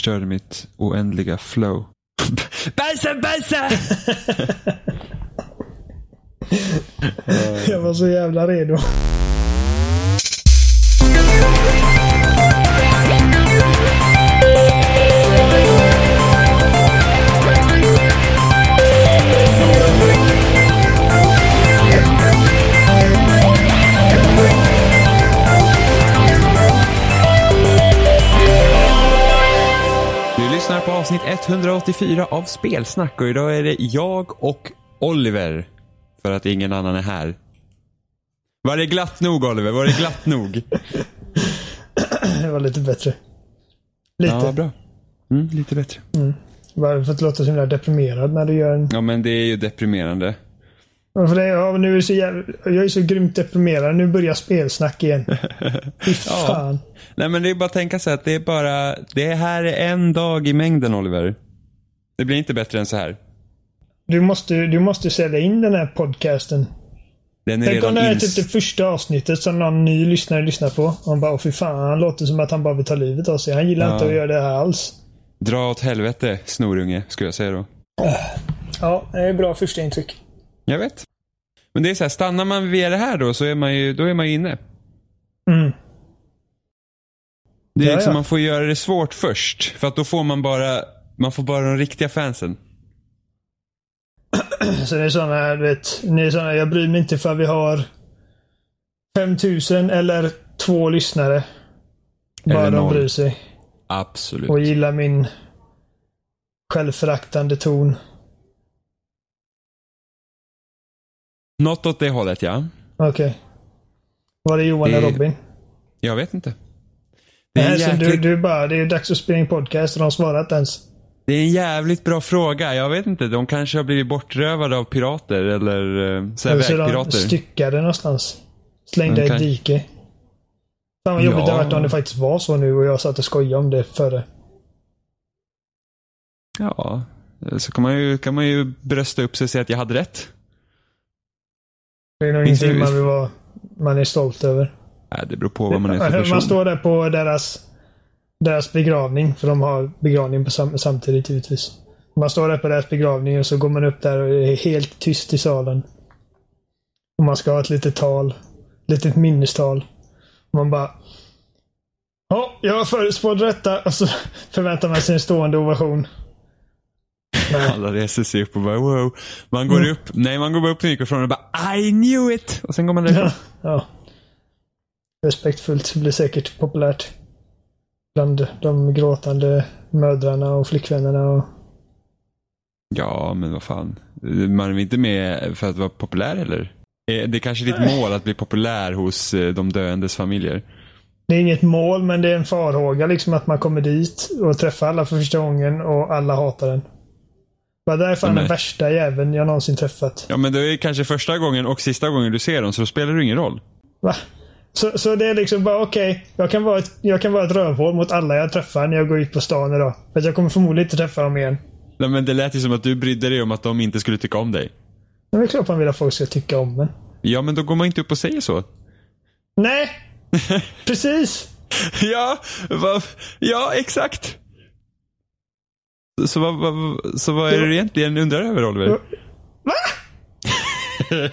förstörde mitt oändliga flow. Bajsa, bajsa! Jag var så jävla redo. Lyssnar på avsnitt 184 av Spelsnack och idag är det jag och Oliver. För att ingen annan är här. Var det glatt nog Oliver? Var det glatt nog? Det var lite bättre. Lite. Ja, bra. Mm, lite bättre. Bara för att låta så himla deprimerad när du gör en... Ja, men det är ju deprimerande. Ja, För det, ja, nu är så jävla... Jag är så grymt deprimerad. Nu börjar spelsnack igen. Fy fan. Nej, men det är bara att tänka sig att det är bara, det här är en dag i mängden Oliver. Det blir inte bättre än så här. Du måste, du måste sälja in den här podcasten. Den är Tänk om det här är typ det första avsnittet som någon ny lyssnare lyssnar på. Och han bara, fy fan, han låter som att han bara vill ta livet av sig. Han gillar Ja. inte att göra det här alls. Dra åt helvete, snorunge, skulle jag säga då. Ja, det är bra första intryck. Jag vet. Men det är så här, stannar man vid det här då så är man ju, då är man ju inne. Mm. Det är Ja, liksom, ja. man får göra det svårt först. För att då får man bara, man får bara de riktiga fansen. Så det är sådana du vet, ni är sådana, jag bryr mig inte för vi har 5000 eller två lyssnare. Bara Eller de bryr sig. Absolut. Och gillar min självföraktande ton. Något åt det hållet ja. Okej. Var det Johan Det- och Robin? Jag vet inte. Det är, Nej, så du, jäkligt, du bara, det är dags att spela in podcast och de svarar inte ens. det är en jävligt bra fråga. Jag vet inte. De kanske har blivit bortrövade av pirater eller eh, så här så är de vägpirater. styckade någonstans. Slängda De i dike. Fan vad jobbigt det Ja. hade varit om det faktiskt var så nu och jag satt och skojade om det före. Ja, så kan man, ju, kan man ju brösta upp sig och säga att jag hade rätt. Det är nog ingenting man vill vara, man är stolt över. Nej, det beror på vad man är för person. Man står där på deras, deras begravning, för de har begravning på sam, samtidigt givetvis. Man står där på deras begravning och så går man upp där och det är helt tyst i salen. Och man ska ha ett litet tal. Litet minnestal. Och man bara... Ja, jag förutspådde detta. Och så förväntar man sig en stående ovation. Nej. Alla reser sig upp och bara wow. Man går Mm. upp, nej man går bara upp till mikrofonen och bara I knew it! Och sen går man därifrån. Ja. ja. Respektfullt blir säkert populärt. Bland de gråtande mödrarna och flickvännerna och... Ja, men vad fan. Man är inte med för att vara populär eller? Eh, Det är kanske ditt mål att bli populär hos eh, de döendes familjer. Det är inget mål, men det är en farhåga liksom att man kommer dit och träffar alla för första gången och alla hatar den. Vad det är fan Ja, men- den värsta jäveln jag någonsin träffat. Ja, men det är kanske första gången och sista gången du ser dem, så då spelar det ingen roll. Va? Så, så det är liksom bara okej, jag, kan vara ett, jag kan vara ett rövhål mot alla jag träffar när jag går ut på stan idag. För jag kommer förmodligen inte träffa dem igen. Nej, men det lät ju som att du brydde dig om att de inte skulle tycka om dig. Men det är klart man vill att folk ska tycka om en. Ja, men då går man inte upp och säger så. Nej! Precis! ja, vad, ja, exakt. Så vad, vad, så vad är det du egentligen undrar över, Oliver? Va? Uh,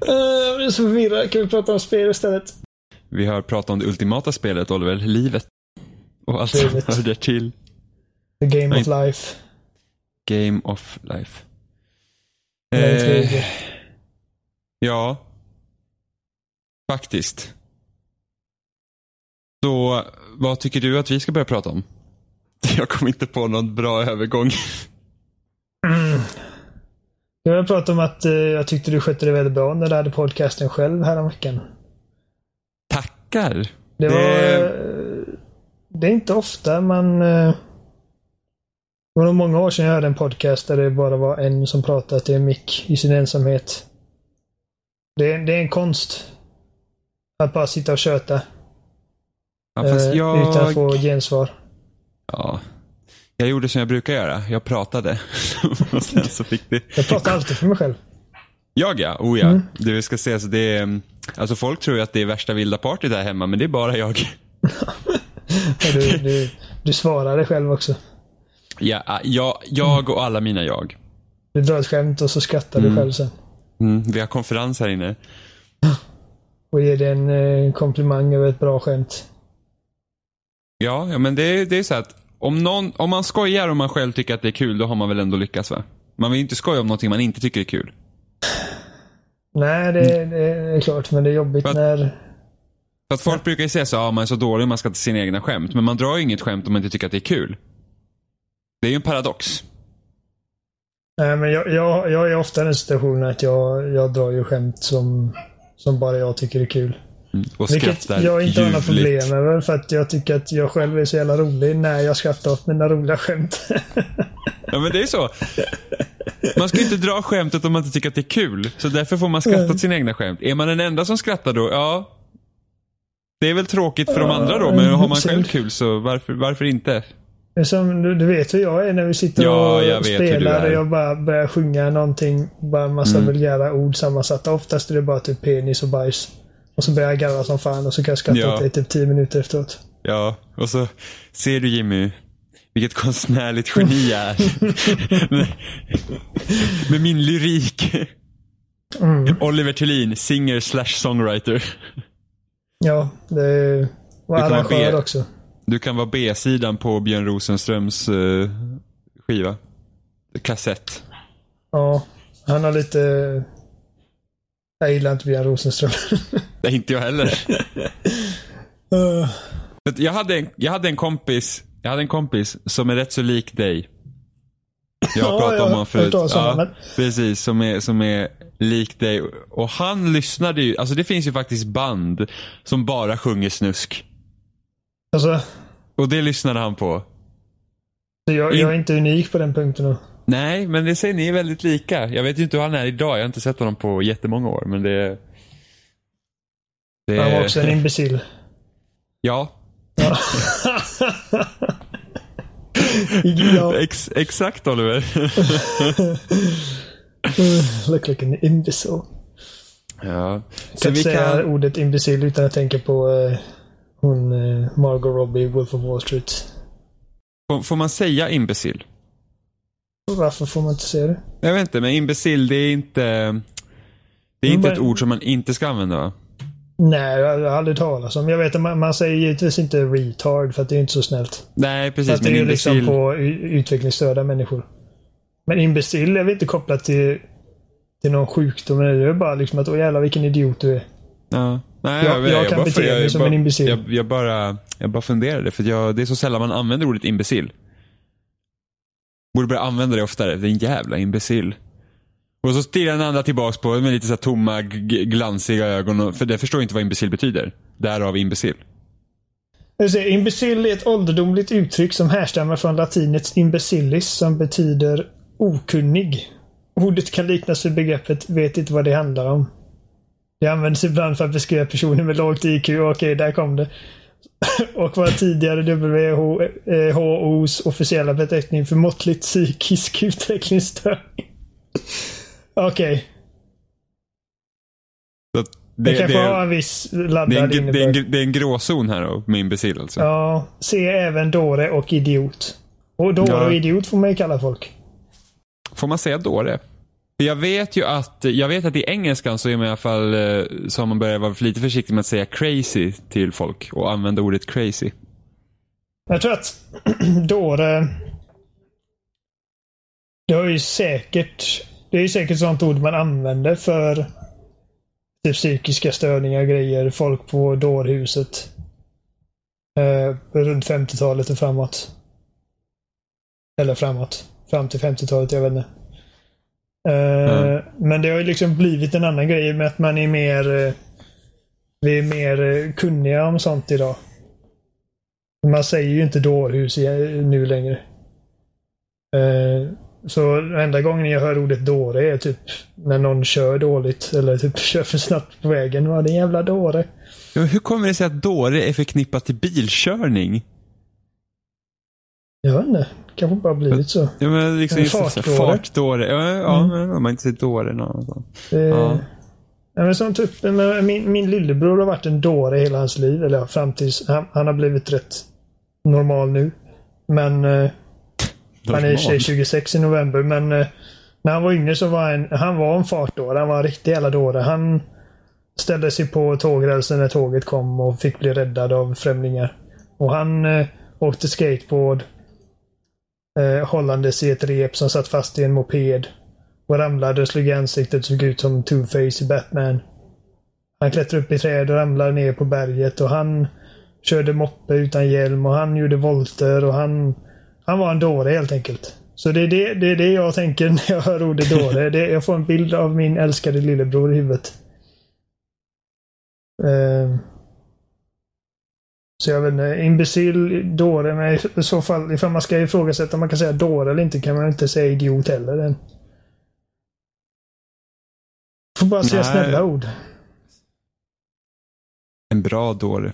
jag blir så förvirrad. Kan vi prata om spel istället? Vi har pratat om det ultimata spelet, Oliver. Livet. Och allt som hör där till. The game Nej. of life. Game of life. Eh, ja. Faktiskt. Så, vad tycker du att vi ska börja prata om? Jag kom inte på någon bra övergång. Mm. Jag har pratat om att eh, jag tyckte du skötte det väldigt bra när du hade podcasten själv häromveckan. Tackar. Det var... eh, Det är inte ofta man... eh, Det var nog många år sedan jag hörde en podcast där det bara var en som pratade till en mick i sin ensamhet. Det är, det är en konst. Att bara sitta och köta. Ja, eh, jag... Utan att få gensvar. Ja. Jag gjorde som jag brukar göra. Jag pratade. och sen så fick det... Jag pratar alltid för mig själv. Jag ja, oh ja. Mm. Det vi ska se, så det är, alltså folk tror ju att det är värsta vilda partyt där hemma, men det är bara jag. du, du, du svarar det själv också. Ja, jag, jag och alla mina jag. Du drar ett skämt och så skrattar Mm. du själv sen. Mm, vi har konferens här inne. Och ger dig en eh, komplimang över ett bra skämt. Ja, ja men det, det är så att om, någon, om man skojar och man själv tycker att det är kul, då har man väl ändå lyckats va? Man vill inte skoja om någonting man inte tycker är kul. Nej, det, det är klart, men det är jobbigt Vad- när... För att folk brukar ju säga så, ja man är så dålig man ska inte sina egna skämt. Men man drar ju inget skämt om man inte tycker att det är kul. Det är ju en paradox. Nej, men jag, jag, jag är ofta i den situationen att jag, jag drar ju skämt som, som bara jag tycker är kul. Och Vilket jag inte har några problem med för att jag tycker att jag själv är så jävla rolig när jag skrattar åt mina roliga skämt. Ja men det är så. Man ska inte dra skämtet om man inte tycker att det är kul. Så därför får man skratta åt sina egna skämt. Är man den enda som skrattar då, ja. Det är väl tråkigt för de andra då, men har man själv kul så varför, varför inte? Som, du, du vet hur jag är när vi sitter Ja, och du spelar och jag bara börjar sjunga någonting. Bara en massa Mm. vulgära ord sammansatta. Oftast är det bara typ penis och bajs. Och så börjar jag garva som fan och så kan jag skratta Ja. åt det i typ 10 minuter efteråt. Ja, och så ser du Jimmy, vilket konstnärligt geni jag är. med, min lyrik. Mm. Oliver Thulin, singer slash songwriter. Ja, det var Du kan vara arrangör B. också. Du kan vara B-sidan på Björn Rosenströms eh, skiva. Kassett. Ja, han har lite... Jag gillar inte Björn Rosenström. Nej, inte jag heller. Uh, du, Jag hade, en, jag hade en kompis Jag hade en kompis som är rätt så lik dig. Jag har Ja, pratat jag om honom förut. om Ja, men- precis, som är, som är lik dig. Och han lyssnade ju, alltså det finns ju faktiskt band som bara sjunger snusk. alltså, Och det lyssnade han på. jag, jag är inte unik på den punkten. då. Nej, men det säger ni är väldigt lika. Jag vet ju inte hur han är idag. Jag har inte sett honom på jättemånga år, men det... det Han var också en imbecill. Ja, Ja. ja. ex, exakt Oliver. Look like an imbecile. ja. Så jag vi säga kan... ordet imbecil utan att tänka på eh, hon eh, Margot Robbie, Wolf of Wall Street. Får, får man säga imbecill? Varför får man inte se det? Jag vet inte, men imbecill det är inte... Det är Jo, inte men- ett ord som man inte ska använda va? Nej, jag har aldrig talat om. Jag vet att man, man säger givetvis inte retard för att det är inte så snällt. Nej, precis. att det Men är ju liksom imbecill... på utvecklingsstörda människor. Men imbecil är väl inte kopplat till, till någon sjukdom. Det är bara liksom att åh jävlar vilken idiot du är. Ja. Nej, Jag- jag kan bara- bete mig som en imbecill. Jag, jag, bara, jag bara funderade, för jag, det är så sällan man använder ordet imbecill. Borde börja använda det oftare. Det är en jävla imbecill. Och så stirrar den andra tillbaks på med lite så här tomma, glansiga ögon. Och, för det förstår inte vad imbecill betyder. Därav imbecill. Imbecill är ett ålderdomligt uttryck som härstammar från latinets imbecillis som betyder okunnig. Ordet kan liknas vid begreppet vet inte vad det handlar om. Det används ibland för att beskriva personer med lågt IQ. Okej, där kom det. Och var tidigare WHOs eh, officiella beteckning för måttligt psykisk utvecklingsstörning. Okej, att det, det, kanske det, har en viss laddad det, är en, gr- det, är en, det är en gråzon här då, med imbecill alltså. Ja, se även dåre och idiot. Och dåre Ja. och idiot får man ju kalla folk. Får man säga dåre? För jag vet ju att, jag vet att i engelskan så är man i alla fall, eh, så har man börjat vara lite försiktig med att säga crazy till folk och använda ordet crazy. Jag tror att dåre... Det har ju säkert... Det är ju säkert sånt ord man använder för typ psykiska störningar och grejer. Folk på dårhuset. Eh, runt 50-talet och framåt. Eller framåt. Fram till 50-talet, jag vet inte. Eh, Mm. Men det har ju liksom blivit en annan grej med att man är mer... eh, Vi är mer eh, kunniga om sånt idag. Man säger ju inte dårhus nu längre. Eh, Så enda gången jag hör ordet dåre är typ när någon kör dåligt eller typ kör för snabbt på vägen. Vad det är jävla dåre. Ja, hur kommer det sig att dåre är förknippat till bilkörning? Jag vet inte. Kanske bara blivit så. Ja, men liksom just fartdåre. fartdåre. Ja, ja Mm. men om man inte säger dåre. Det, Ja. ja, men som typ, min, min lillebror har varit en dåre hela hans liv. Eller ja, fram tills han, han har blivit rätt normal nu. Men eh, han är i och för sig Normal. 26 i november. Men eh, när han var yngre så var han, han var en fartdåre. Han var en riktig jävla dåre. Han ställde sig på tågrälsen när tåget kom och fick bli räddad av främlingar. Och han eh, åkte skateboard eh, hållandes i ett rep som satt fast i en moped. Och ramlade och slog i ansiktet och såg ut som Two-Face i Batman. Han klättrade upp i träd och ramlade ner på berget och han körde moppe utan hjälm och han gjorde volter och han... Han var en dåre helt enkelt. Så det är det, det, är det jag tänker när jag hör ordet dåre. Det, jag får en bild av min älskade lillebror i huvudet. Eh, så jag vet inte, imbecill, dåre, men i så fall, ifall man ska ifrågasätta om man kan säga dåre eller inte kan man inte säga idiot heller. än. Får bara säga Nej. snälla ord. En bra dåre.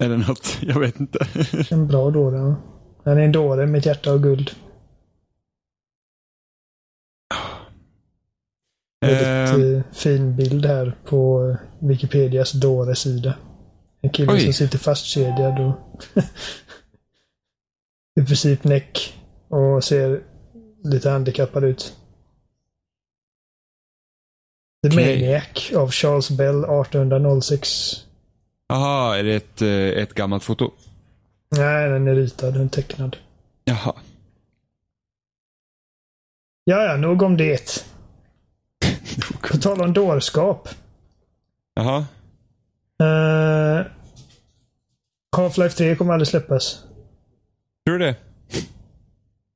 Eller något, jag vet inte. En bra dåre. Han är en dåre med ett hjärta av guld. Väldigt Eh, eh, fin bild här på Wikipedias dåre-sida. En kille Oj. som sitter fastkedjad och i princip näck och ser lite handikappad ut. The Okej. Maniac av Charles Bell 1806. Jaha, är det ett, eh, ett gammalt foto? Nej, den är ritad, den är tecknad. Jaha. Ja, ja, nog om det. På tal om dårskap. Jaha. Uh, Half-Life 3 kommer aldrig släppas. Tror du det?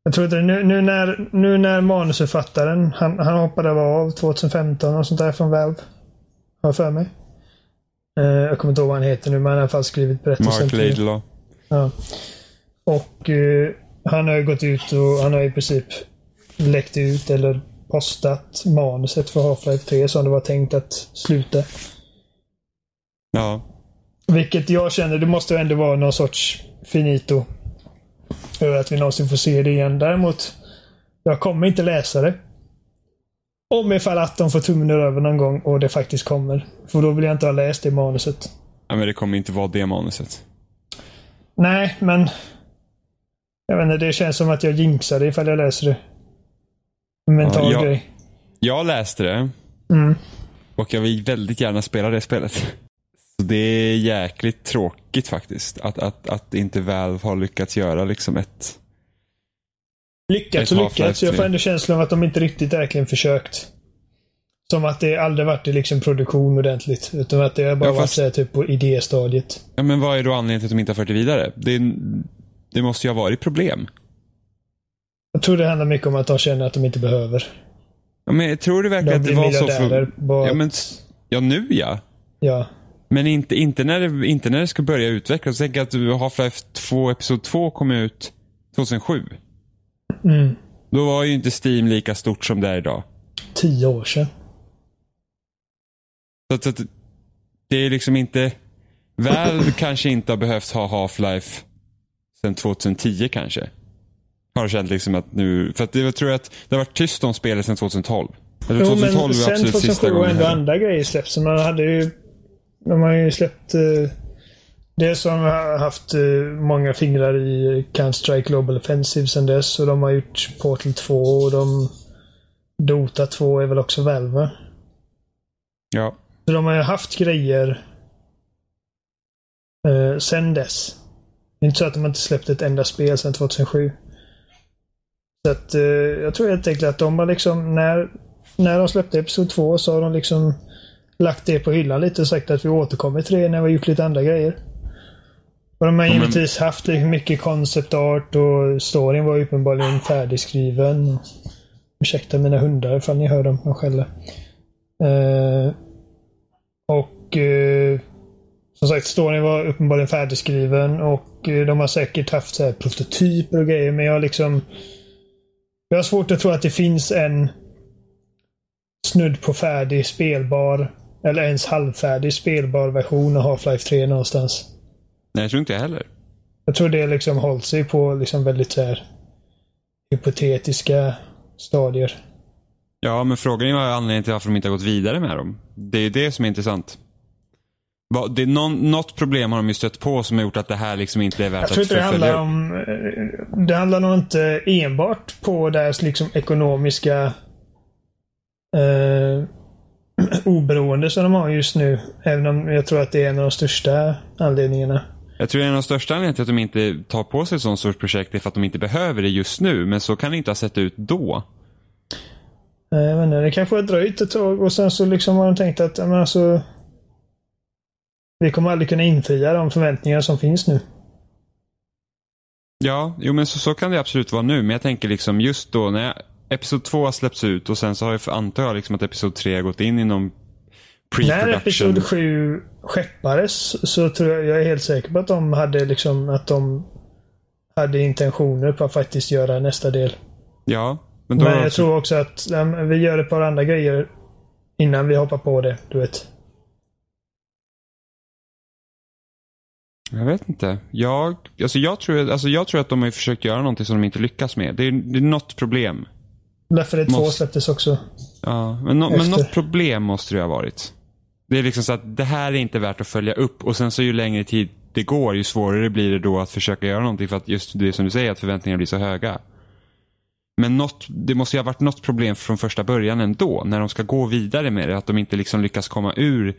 Jag tror att det, nu, nu, när, nu när manusförfattaren, han, han hoppade av 2015 och sånt där från Valve. Har jag för mig. Eh, jag kommer inte ihåg vad han heter nu, men han har i alla fall skrivit berättelsen. Mark Laidlaw. Ja. Och eh, han har ju gått ut och han har i princip läckt ut eller postat manuset för Half-Life 3 som det var tänkt att sluta. Ja. Vilket jag känner, det måste ändå vara någon sorts finito. Över att vi någonsin får se det igen. Däremot, jag kommer inte läsa det. Om ifall att de får tummen ur över någon gång och det faktiskt kommer. För då vill jag inte ha läst det manuset. ja. Men det kommer inte vara det manuset. Nej, men... Jag vet inte, det känns som att jag jinxar det ifall jag läser det. En mental Ja, jag- grej. Jag läste det. Mm. Och jag vill väldigt gärna spela det spelet. Så det är jäkligt tråkigt faktiskt. Att, att, att inte Valve har lyckats göra liksom ett... Lyckats och lyckats. Jag får 3. ändå känslan av att de inte riktigt verkligen försökt. Som att det aldrig varit i liksom produktion ordentligt. Utan att det har bara Ja, varit fast- här, typ på idéstadiet. Ja, men vad är då anledningen till att de inte har fört det vidare? Det, det måste ju ha varit problem. Jag tror det handlar mycket om att de känner att de inte behöver. Ja, men jag tror du De verkligen att det var så för... Bara, Ja, men, ja, nu ja. ja. Men inte, inte, när det, inte när det ska börja utvecklas. Tänk att Half-Life 2, Episod 2 kom ut 2007. Mm. Då var ju inte Steam lika stort som det är idag. Tio år sedan. Så att, så att det är liksom inte... Valve kanske inte har behövt ha Half-Life sedan 2010 kanske. Har känt liksom att nu... För att jag tror att det har varit tyst om spelet sedan 2012. Eller Jo, 2012 men var sen absolut sista 2007 har gången. ändå andra grejer släppts. Man hade ju... De har ju släppt... Uh, det som har haft eh, många fingrar i Counter-Strike Global Offensive sen dess. Och de har gjort Portal 2 och de... Dota 2 är väl också Valve va? Ja. Så de har ju haft grejer eh, sen dess. Det är inte så att de inte släppt ett enda spel sedan 2007. Så att eh, jag tror helt enkelt att de har liksom, när, när de släppte Episod 2 så har de liksom lagt det på hyllan lite och sagt att vi återkommer till det när vi har gjort lite andra grejer. Och de har men- givetvis haft mycket concept art och storyn var uppenbarligen färdigskriven. Ursäkta mina hundar ifall ni hör dem, de skäller. Eh, och eh, som sagt, storyn var uppenbarligen färdigskriven och eh, de har säkert haft så här prototyper och grejer, men jag liksom... Jag har svårt att tro att det finns en snudd på färdig spelbar, eller ens halvfärdig spelbar version av Half-Life 3 någonstans. Nej, jag tror inte jag heller. Jag tror det liksom hållit sig på liksom väldigt så här hypotetiska stadier. Ja, men frågan är vad anledningen till varför de inte har gått vidare med dem. Det är det som är intressant. Det är någon, något problem har de ju stött på som har gjort att det här liksom inte är värt Jag tror att inte det handlar upp. om... eh, Det handlar nog inte enbart på deras liksom ekonomiska eh, oberoende som de har just nu. Även om jag tror att det är en av de största anledningarna. Jag tror en av de största anledningarna till att de inte tar på sig ett sånt sorts projekt är för att de inte behöver det just nu. Men så kan det inte ha sett ut då. Jag vet inte, det kanske har dröjt ett tag och sen så liksom har de tänkt att men alltså, vi kommer aldrig kunna infria de förväntningar som finns nu. Ja, jo men så, så kan det absolut vara nu. Men jag tänker liksom just då när Episod 2 har släppts ut och sen så har jag, antar jag liksom att Episod 3 har gått in i någon När. Episod 7 skeppades så tror jag, jag är helt säker på att de hade liksom att de hade intentioner på att faktiskt göra nästa del. Ja, men Men jag också, tror också att men vi gör ett par andra grejer innan vi hoppar på det, du vet. Jag vet inte. Jag, alltså jag, tror, alltså jag tror att de har försökt göra någonting som de inte lyckas med. Det är, det är något problem. Därför det 2 Måste- släpptes också. Ja, men, no, men något problem måste det ha varit. Det är liksom så att det här är inte värt att följa upp och sen så ju längre tid det går ju svårare blir det då att försöka göra någonting för att just det som du säger att förväntningarna blir så höga. Men något, det måste ju ha varit något problem från första början ändå när de ska gå vidare med det. Att de inte liksom lyckas komma ur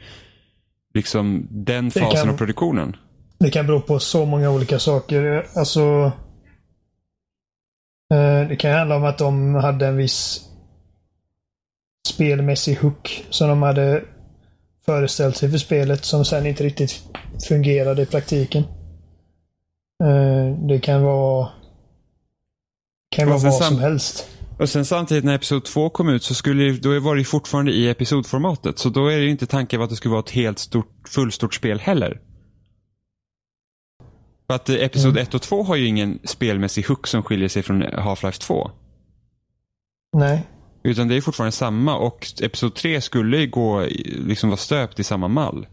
liksom den Det fasen kan- av produktionen. Det kan bero på så många olika saker. Alltså... eh, Det kan handla om att de hade en viss spelmässig hook som de hade föreställt sig för spelet som sen inte riktigt fungerade i praktiken. Eh, Det kan vara kan vara vad som helst. Och sen samtidigt när Episod 2 kom ut så skulle då var det fortfarande i episodformatet. Så då är det ju inte tanken att det skulle vara ett helt stort, fullstort spel heller. För att eh, Episod Mm. 1 och 2 har ju ingen spelmässig hook som skiljer sig från Half-Life 2. Nej. Utan det är fortfarande samma och Episod 3 skulle ju gå, liksom vara stöpt i samma mall.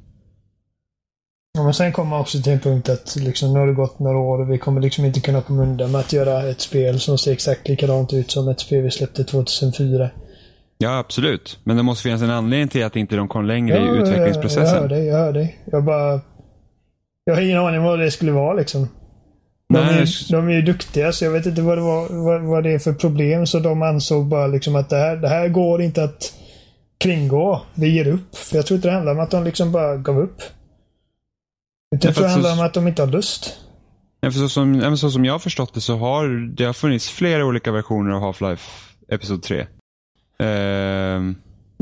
Ja, men sen kommer man också till en punkt att liksom, nu har det gått några år och vi kommer liksom inte kunna komma undan med att göra ett spel som ser exakt likadant ut som ett spel vi släppte 2004. Ja, absolut. Men det måste finnas en anledning till att inte de kom längre i Jag, jag utvecklingsprocessen. hör dig, jag hör dig. Jag bara... Jag har ingen aning vad det skulle vara liksom. De, är, de är ju duktiga så jag vet inte vad det, var, vad, vad det är för problem. Så de ansåg bara liksom att det här, det här går inte att kringgå. Vi ger upp. För jag tror inte det handlar om att de liksom bara gav upp. Utan jag tror det handlar om att de inte har lust. Ja, så, som, så som jag har förstått det så har det har funnits flera olika versioner av Half-Life Episod 3. Ehm,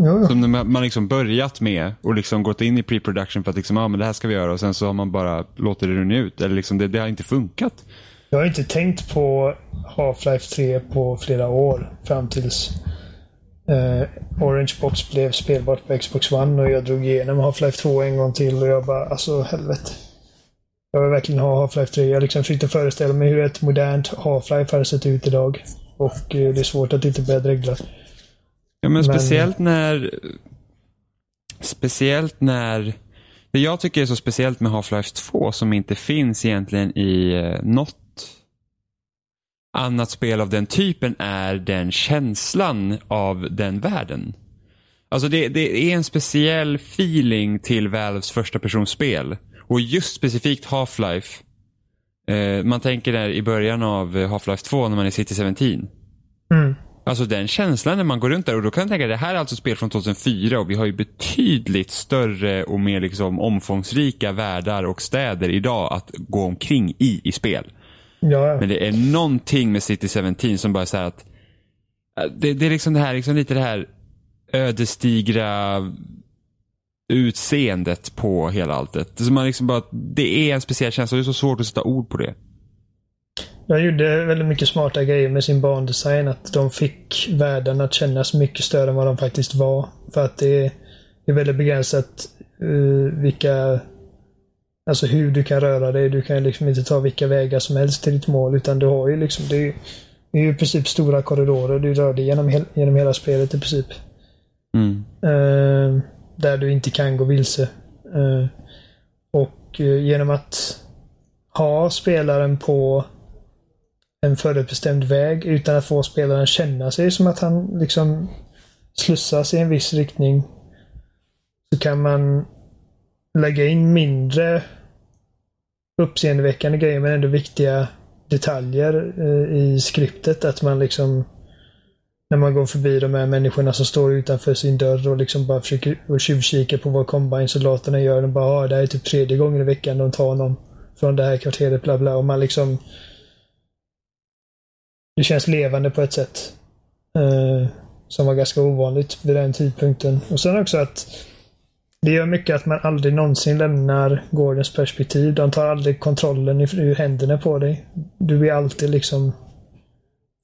Jo, som de- man liksom börjat med och liksom gått in i pre-production för att liksom, ja men det här ska vi göra och sen så har man bara låtit det rinna ut. Eller liksom det, det har inte funkat. Jag har inte tänkt på Half-Life 3 på flera år. Fram tills eh, Orange Box blev spelbart på Xbox One och jag drog igenom Half-Life 2 en gång till och jag bara, alltså helvete. Jag vill verkligen ha Half-Life 3. Jag liksom försökte föreställa mig hur ett modernt Half-Life hade sett ut idag. Och eh, det är svårt att inte börja dregla. Ja men Men- speciellt när Speciellt när Det jag tycker är så speciellt med Half-Life 2 som inte finns egentligen i eh, något annat spel av den typen är den känslan av den världen. Alltså det, det är en speciell feeling till Valves första personspel. Och just specifikt Half-Life. Eh, man tänker där i början av Half-Life 2 när man är City 17. Mm. Alltså den känslan när man går runt där och då kan jag tänka det här är alltså spel från 2004 och vi har ju betydligt större och mer liksom omfångsrika världar och städer idag att gå omkring i i spel. Ja, Men det är någonting med City 17 som bara säger att äh, det, det är liksom det här, liksom lite det här ödesdigra utseendet på hela alltet. Så man liksom bara, det är en speciell känsla och det är så svårt att sätta ord på det. Jag gjorde väldigt mycket smarta grejer med sin bandesign. Att de fick världen att kännas mycket större än vad de faktiskt var. För att det är, det är väldigt begränsat uh, vilka... Alltså hur du kan röra dig. Du kan liksom inte ta vilka vägar som helst till ditt mål. Utan du har ju liksom... Det är, det är ju i princip stora korridorer. Du rör dig genom, hel, genom hela spelet i princip. Mm. Eh, där du inte kan gå vilse. Eh, och genom att ha spelaren på en förutbestämd väg utan att få spelaren känna sig som att han liksom slussas i en viss riktning. Så kan man lägga in mindre uppseendeväckande grejer men ändå viktiga detaljer eh, i skriptet. Att man liksom när man går förbi de här människorna som står utanför sin dörr och liksom bara försöker och tjuvkika på vad combine-soldaterna gör. De bara ah, det här är typ tredje gången i veckan de tar någon från det här kvarteret, bla bla. Och man liksom... Det känns levande på ett sätt. Eh, som var ganska ovanligt vid den tidpunkten. Och sen också att det gör mycket att man aldrig någonsin lämnar Gordons perspektiv. De tar aldrig kontrollen ur händerna på dig. Du är alltid liksom...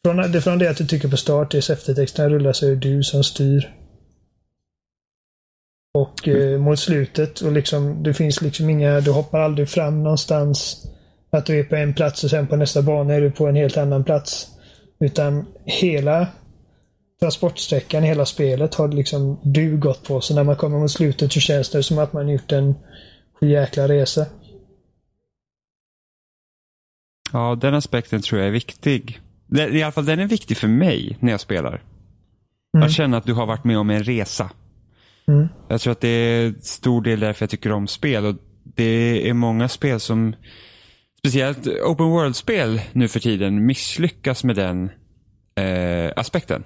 Från det, från det att du trycker på start tills eftertexterna rullar så är det du som styr. Och eh, mot slutet och liksom det finns liksom inga, du hoppar aldrig fram någonstans. Att du är på en plats och sen på nästa bana är du på en helt annan plats. Utan hela transportsträckan i hela spelet har liksom du gått på. Så när man kommer mot slutet så känns det som att man gjort en jäkla resa. Ja, den aspekten tror jag är viktig. I alla fall den är viktig för mig när jag spelar. Mm. Att känna att du har varit med om en resa. Mm. Jag tror att det är stor del därför jag tycker om spel. Och Det är många spel som, speciellt open world-spel nu för tiden, misslyckas med den eh, aspekten.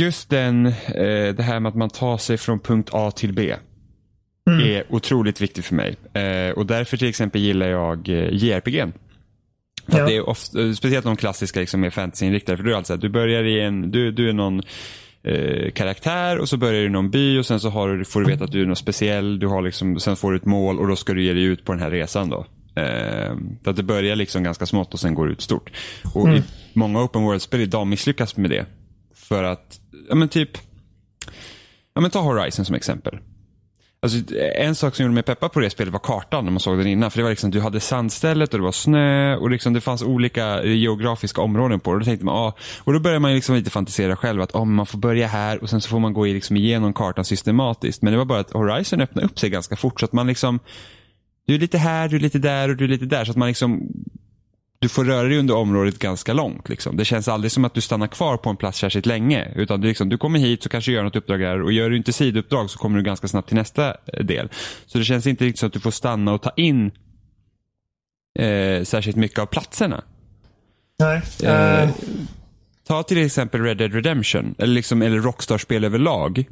Just den, eh, det här med att man tar sig från punkt A till B. Mm. är otroligt viktigt för mig. Eh, och därför till exempel gillar jag eh, JRPG. Ja. det är ofta, speciellt de klassiska liksom, är fantasyinriktade. För du är alltså, du börjar i en, du, du är någon eh, karaktär och så börjar du i någon by och sen så har du, får du veta att du är något speciell. Du har liksom, sen får du ett mål och då ska du ge dig ut på den här resan. då. Eh, att det börjar liksom ganska smått och sen går ut stort. Och mm. Många open world-spel idag misslyckas med det. För att, ja men typ, ja men ta Horizon som exempel. Alltså, en sak som gjorde mig peppad på det spelet var kartan när man såg den innan. För det var liksom, du hade sandstället och det var snö och liksom, det fanns olika geografiska områden på det. Och då tänkte man, ah, och då började man liksom lite fantisera själv att ah, man får börja här och sen så får man gå liksom igenom kartan systematiskt. Men det var bara att Horizon öppnade upp sig ganska fort så att man liksom, du är lite här, du är lite där och du är lite där. Så att man liksom du får röra dig under området ganska långt. Liksom. Det känns aldrig som att du stannar kvar på en plats särskilt länge. Utan du, liksom, du kommer hit så kanske gör något uppdrag här och gör du inte sidouppdrag så kommer du ganska snabbt till nästa eh, del. Så det känns inte riktigt som att du får stanna och ta in eh, särskilt mycket av platserna. Nej. Eh, ta till exempel Red Dead Redemption eller, liksom, eller Rockstar-spel överlag.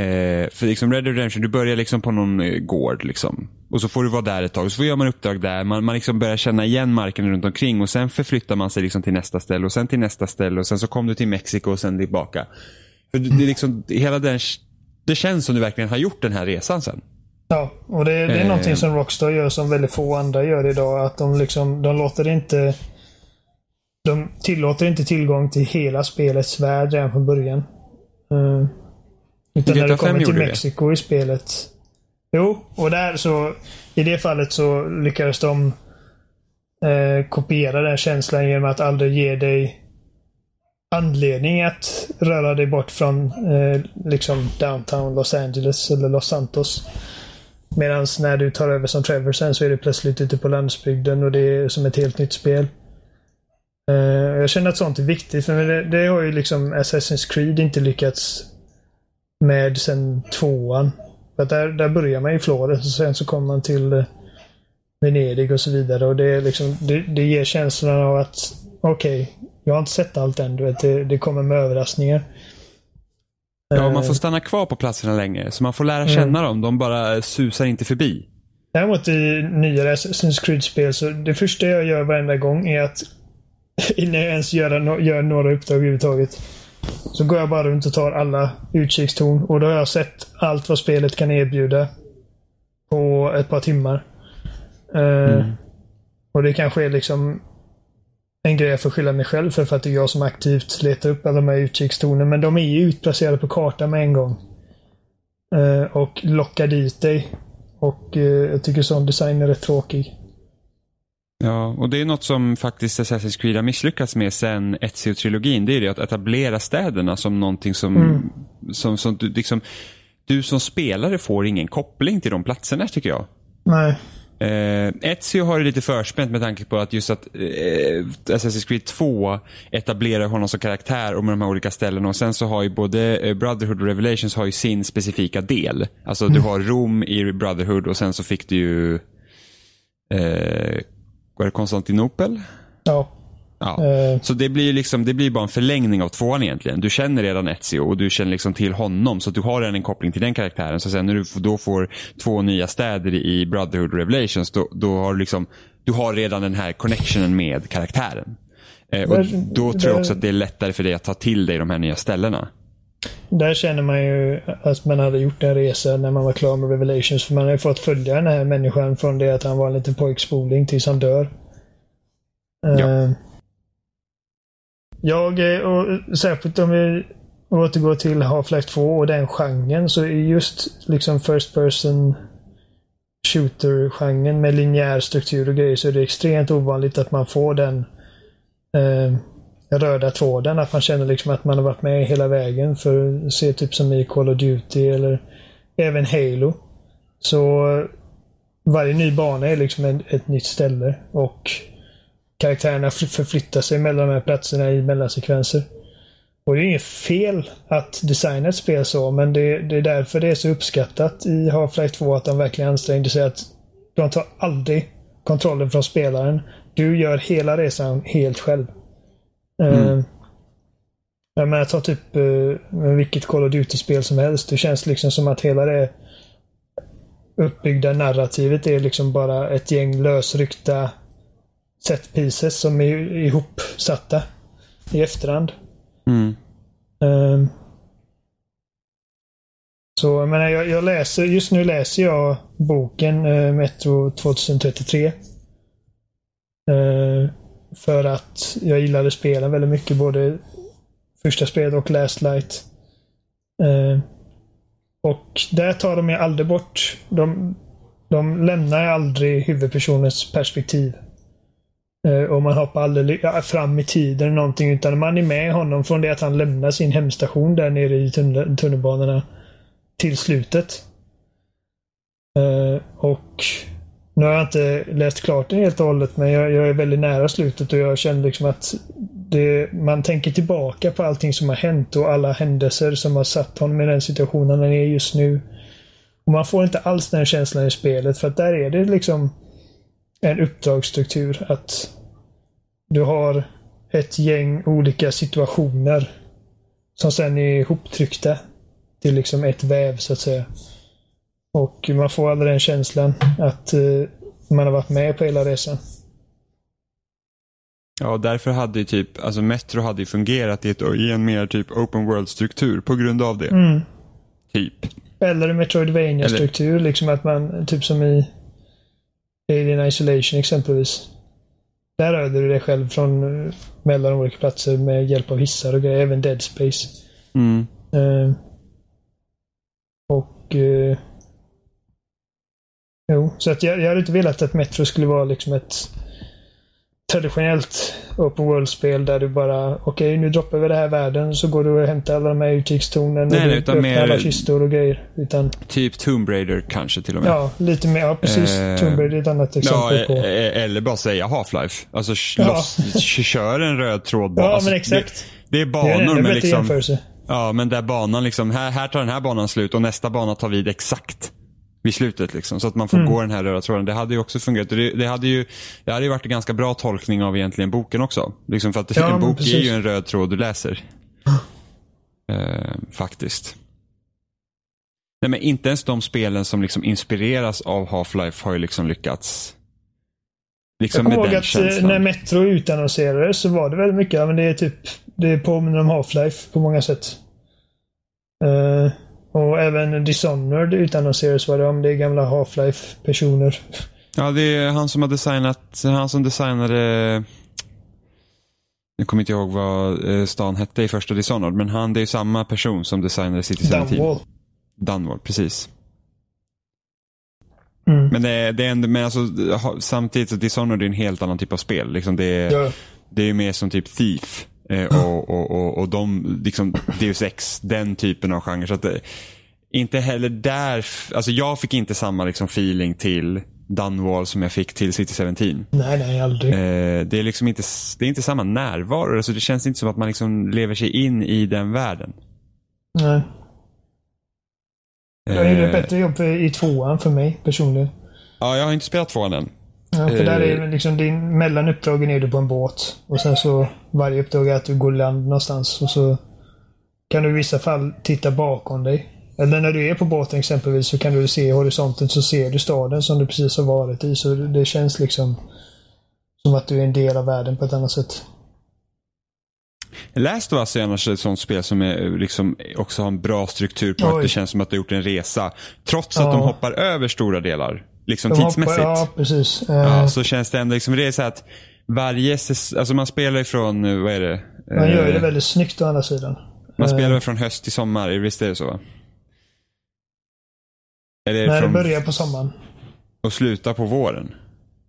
Eh, för liksom Red Dead Redemption, du börjar liksom på någon eh, gård. Liksom. Och så får du vara där ett tag. Och så gör man uppdrag där. Man, man liksom börjar känna igen marken runt omkring. Och sen förflyttar man sig liksom till nästa ställe. Och sen till nästa ställe. Och sen så kom du till Mexiko och sen tillbaka. För det, är liksom, hela den, det känns som du verkligen har gjort den här resan sen. Ja, och det, det är eh. någonting som Rockstar gör som väldigt få andra gör idag. Att de liksom, de låter inte... De tillåter inte tillgång till hela spelets värld redan från början. Uh, utan när det kommer till Mexiko det. i spelet. Jo, och där så... I det fallet så lyckades de eh, kopiera den känslan genom att aldrig ge dig anledning att röra dig bort från eh, liksom downtown Los Angeles eller Los Santos. Medan när du tar över som Trevor sen så är du plötsligt ute på landsbygden och det är som ett helt nytt spel. Uh, jag känner att sånt är viktigt för det, det har ju liksom Assassin's Creed inte lyckats med sen tvåan. För där, där börjar man i Florens och sen så kommer man till eh, Venedig och så vidare. Och det, är liksom, det, det ger känslan av att okej, okay, jag har inte sett allt än. Du vet, det, det kommer med överraskningar. Ja, man får eh. stanna kvar på platserna länge. Så man får lära känna mm. dem. De bara susar inte förbi. Däremot i nyare Assassin's Creed-spel så det första jag gör varenda gång är att innan jag ens gör, gör några uppdrag överhuvudtaget så går jag bara runt och tar alla utkikstorn och då har jag sett allt vad spelet kan erbjuda. På ett par timmar. Uh, mm. Och det kanske är liksom en grej jag får skylla mig själv för, för att det är jag som aktivt letar upp alla de här utkikstornen. Men de är ju utplacerade på kartan med en gång. Uh, och lockar dit dig. Och uh, jag tycker sån design är rätt tråkig. Ja, och det är något som faktiskt Assassin's Creed har misslyckats med sen Ezio-trilogin. Det är det att etablera städerna som någonting som, mm. som, som du, liksom, du som spelare får ingen koppling till de platserna tycker jag. Nej. Eh, Ezio har det lite förspänt med tanke på att just att eh, Assassin's Creed 2 etablerar honom som karaktär och med de här olika ställena och sen så har ju både eh, Brotherhood och Revelations har ju sin specifika del. Alltså du har Rom i Brotherhood och sen så fick du ju eh, var det Konstantinopel? Ja. Ja. Eh. Så det blir liksom, det blir bara en förlängning av tvåan egentligen. Du känner redan Ezio och du känner liksom till honom så du har redan en koppling till den karaktären. Så sen när du då får två nya städer i Brotherhood Revelations då, då har du liksom, du har redan den här connectionen med karaktären. Eh, och Men- då tror jag också att det är lättare för dig att ta till dig de här nya ställena. Där känner man ju att man hade gjort en resa när man var klar med Revelations. För man har ju fått följa den här människan från det att han var en liten pojkspoling tills han dör. Ja. Eh, Jag, eh, och särskilt om vi återgår till Half-Life 2 och den genren så är just liksom First Person Shooter-genren med linjär struktur och grejer så är det extremt ovanligt att man får den eh, röda tråden. Att man känner liksom att man har varit med hela vägen. För att se typ som i Call of Duty eller även Halo. Så varje ny bana är liksom ett, ett nytt ställe. Och karaktärerna förflyttar sig mellan de här platserna i mellansekvenser. Och det är inget fel att designa ett spel så, men det, det är därför det är så uppskattat i Half-Life 2 att de verkligen ansträngde sig att de tar aldrig kontrollen från spelaren. Du gör hela resan helt själv. Mm. Jag menar, ta typ uh, vilket Call of Duty-spel som helst. Det känns liksom som att hela det uppbyggda narrativet är liksom bara ett gäng lösryckta set pieces som är ihopsatta i efterhand. Mm. Um, så jag menar, jag, jag läser, just nu läser jag boken uh, Metro 2033. Uh, för att jag gillade spelen väldigt mycket, både första spelet och Last Light. Eh, och där tar de ju aldrig bort, de, de lämnar ju aldrig huvudpersonens perspektiv. Eh, och man hoppar aldrig fram i tiden eller någonting utan man är med honom från det att han lämnar sin hemstation där nere i tunnel, tunnelbanorna till slutet. Eh, och nu har jag inte läst klart den helt och hållet men jag, jag är väldigt nära slutet och jag känner liksom att det, man tänker tillbaka på allting som har hänt och alla händelser som har satt honom i den situationen han är just nu. Och Man får inte alls den känslan i spelet för att där är det liksom en uppdragsstruktur. Att du har ett gäng olika situationer som sen är ihoptryckta till liksom ett väv så att säga. Och man får aldrig den känslan att uh, man har varit med på hela resan. Ja, därför hade ju typ, alltså Metro hade ju fungerat i, ett, i en mer typ open world-struktur på grund av det. Mm. Typ. Eller Metroidvania-struktur, liksom att man, typ som i Alien Isolation exempelvis. Där rörde du dig själv från uh, mellan olika platser med hjälp av hissar och grejer. Även Dead Space. Mm. Uh, och... Uh, jo, så att jag, jag hade inte velat att Metro skulle vara liksom ett traditionellt open world-spel där du bara okej, okay, nu droppar vi den här världen så går du och hämtar alla de här utkikstornen Nej, och nej, utan mer- alla kistor och grejer. Utan, Typ Tomb Raider kanske till och med. ja, lite mer. Ja, precis. Eh, Tomb Raider är ett annat Ja, exempel på. e- eller bara säga Half-Life. Alltså Ja. loss, kör en röd tråd bara. Ja, alltså, men exakt. Det, det är Det är banor men liksom, jämförelse. ja men där banan liksom, här, här tar den här banan slut och nästa bana tar vid exakt vid slutet liksom. Så att man får Mm. gå den här röda tråden. Det hade ju också fungerat. Det, det, hade ju, det hade ju varit en ganska bra tolkning av egentligen boken också. Liksom för att Ja, en bok är precis. ju en röd tråd du läser. Eh, faktiskt. Nej men inte ens de spelen som liksom inspireras av Half-Life har ju liksom lyckats. Liksom Jag kommer ihåg att eh, känslan. när Metro utannonserades så var det väldigt mycket, men det är typ, det påminner om Half-Life på många sätt. Eh, och även Dishonored utannonserades var det om det är gamla Half-Life-personer. Ja, det är han som har designat, han som designade jag kommer inte ihåg vad eh, stan hette i första Dishonored, men han, det är ju samma person som designade City 17. Dunwall. Dunwall, precis. Mm. Men det, är- det är ändå, men alltså, samtidigt så Dishonored är en helt annan typ av spel. Liksom det, Ja. det är mer som typ Thief. Eh, och, och, och, och de, liksom Deus Ex, den typen av genre. Så att det, inte heller där, alltså jag fick inte samma liksom feeling till Dunwall som jag fick till City 17. Nej, nej, aldrig. Eh, det är liksom inte, det är inte samma närvaro. Alltså det känns inte som att man liksom lever sig in i den världen. Nej. Jag gjorde ett Eh, bättre jobb i tvåan för mig personligen. ja, jag har inte spelat tvåan än. Ja, för där Eh. är liksom din, mellan uppdragen är du på en båt. Och sen så varje uppdrag är att du går land någonstans. Och så kan du i vissa fall titta bakom dig. Eller när du är på båten exempelvis så kan du se i horisonten så ser du staden som du precis har varit i. Så det känns liksom som att du är en del av världen på ett annat sätt. Last of Us är annars ett sånt spel som är, liksom, också har en bra struktur på Oj. att det känns som att du har gjort en resa. Trots att Ja. de hoppar över stora delar. Liksom De hoppar- tidsmässigt. Ja, precis. Eh, Ja, så känns det ändå liksom, det är så att varje alltså man spelar ifrån, eh, vad är det? Man gör det Eh, väldigt snyggt å andra sidan. Man Eh, spelar från höst till sommar, visst är det så? Eller Nej, det från, börjar på sommaren. och slutar på våren.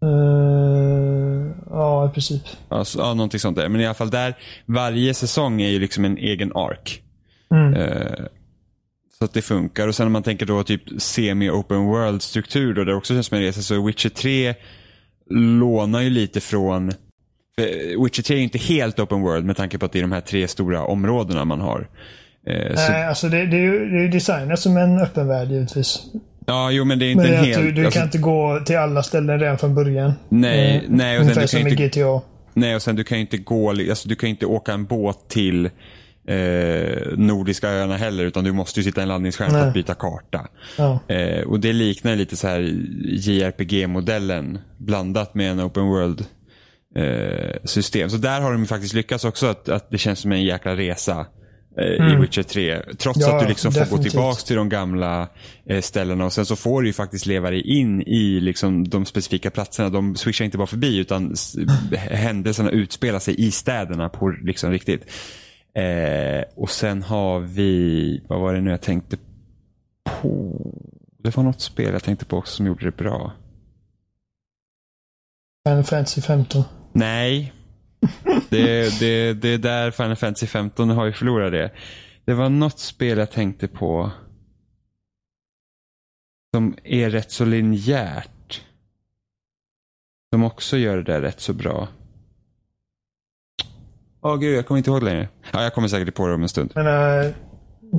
Eh, ja, i princip. Alltså, ja, någonting sånt där. Men i alla fall där, varje säsong är ju liksom en egen ark. Mm. Eh, så att det funkar. Och sen om man tänker då typ semi-open world-struktur då, där det också känns som en resa. Så Witcher 3 lånar ju lite från Witcher 3 är ju inte helt open world med tanke på att det är de här tre stora områdena man har. Eh, så, Nej, alltså det, det är ju det är designat som en öppen värld givetvis. ja, jo men det är inte Men en helt... du, du alltså, kan inte gå till alla ställen redan från början. nej, Eh, nej, och sen Ungefär du som kan i ju inte, GTA. nej, och sen du kan ju inte gå, alltså du kan inte åka en båt till eh, Nordiska öarna heller utan du måste ju sitta i en landningsskärm för att byta karta. Ja. Eh, och det liknar lite så här JRPG-modellen blandat med en open world eh, system. Så där har de faktiskt lyckats också att, att det känns som en jäkla resa eh, i Mm. Witcher 3. Trots Ja, att du liksom får gå definitivt. tillbaka till de gamla eh, ställena och sen så får du ju faktiskt leva dig in i liksom, de specifika platserna. De swishar inte bara förbi utan händelserna utspelar sig i städerna på liksom riktigt. Eh, och sen har vi, vad var det nu jag tänkte på? Det var något spel jag tänkte på också som gjorde det bra. Final Fantasy 15. Nej. Det, det, det är där Final Fantasy 15 har ju förlorat det. Det var något spel jag tänkte på. Som är rätt så linjärt. Som också gör det där rätt så bra. Åh gud, jag kommer inte ihåg längre. Ja, jag kommer säkert på det om en stund. Men uh,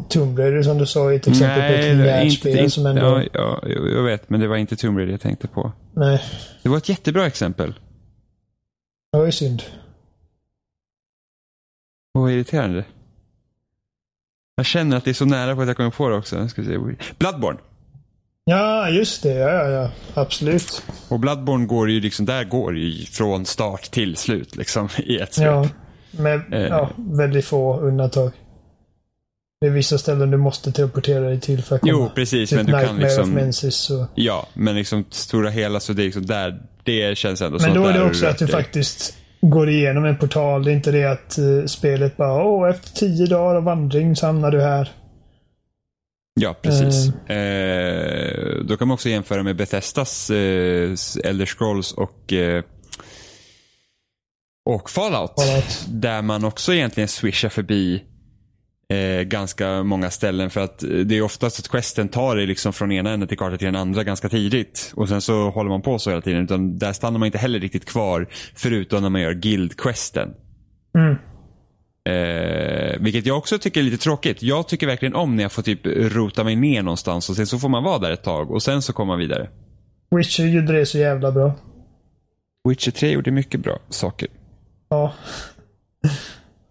Tomb Raider som du sa är ett exempel på ett linjärt som ändå... ja, ja, jag vet, men det var inte Tomb Raider jag tänkte på. Nej, Det var ett jättebra exempel. det var ju synd. Åh, vad irriterande. Jag känner att det är så nära på att jag kommer på det också. Ska se. Bloodborne. Ja, just det. Ja, ja, ja. Absolut. Och Bloodborne går ju liksom, där går ju från start till slut liksom i ett svep. Ja, med Eh. ja, väldigt få undantag. Det är vissa ställen du måste teleportera dig till för att komma. Jo, precis, Typ men du kan Nightmare liksom- of Mensis och... Ja, men liksom stora hela så det är liksom där, det känns ändå Men då är det också att du faktiskt går igenom en portal. Det är inte det att eh, spelet bara åh, efter tio dagar av vandring så hamnar du här. Ja, precis. Eh, då kan man också jämföra med Bethesdas eh, Elder Scrolls och eh, och Fallout. Fallout. Där man också egentligen swishar förbi eh, ganska många ställen för att eh, det är oftast att questen tar dig liksom från ena änden till kartan till den andra ganska tidigt. Och sen så håller man på så hela tiden. Utan där stannar man inte heller riktigt kvar förutom när man gör guild-questen. Mm. Eh, vilket jag också tycker är lite tråkigt. Jag tycker verkligen om när jag får typ rota mig ner någonstans och sen så får man vara där ett tag och sen så kommer man vidare. Witcher gjorde det så jävla bra. Witcher 3 gjorde mycket bra saker. Ja.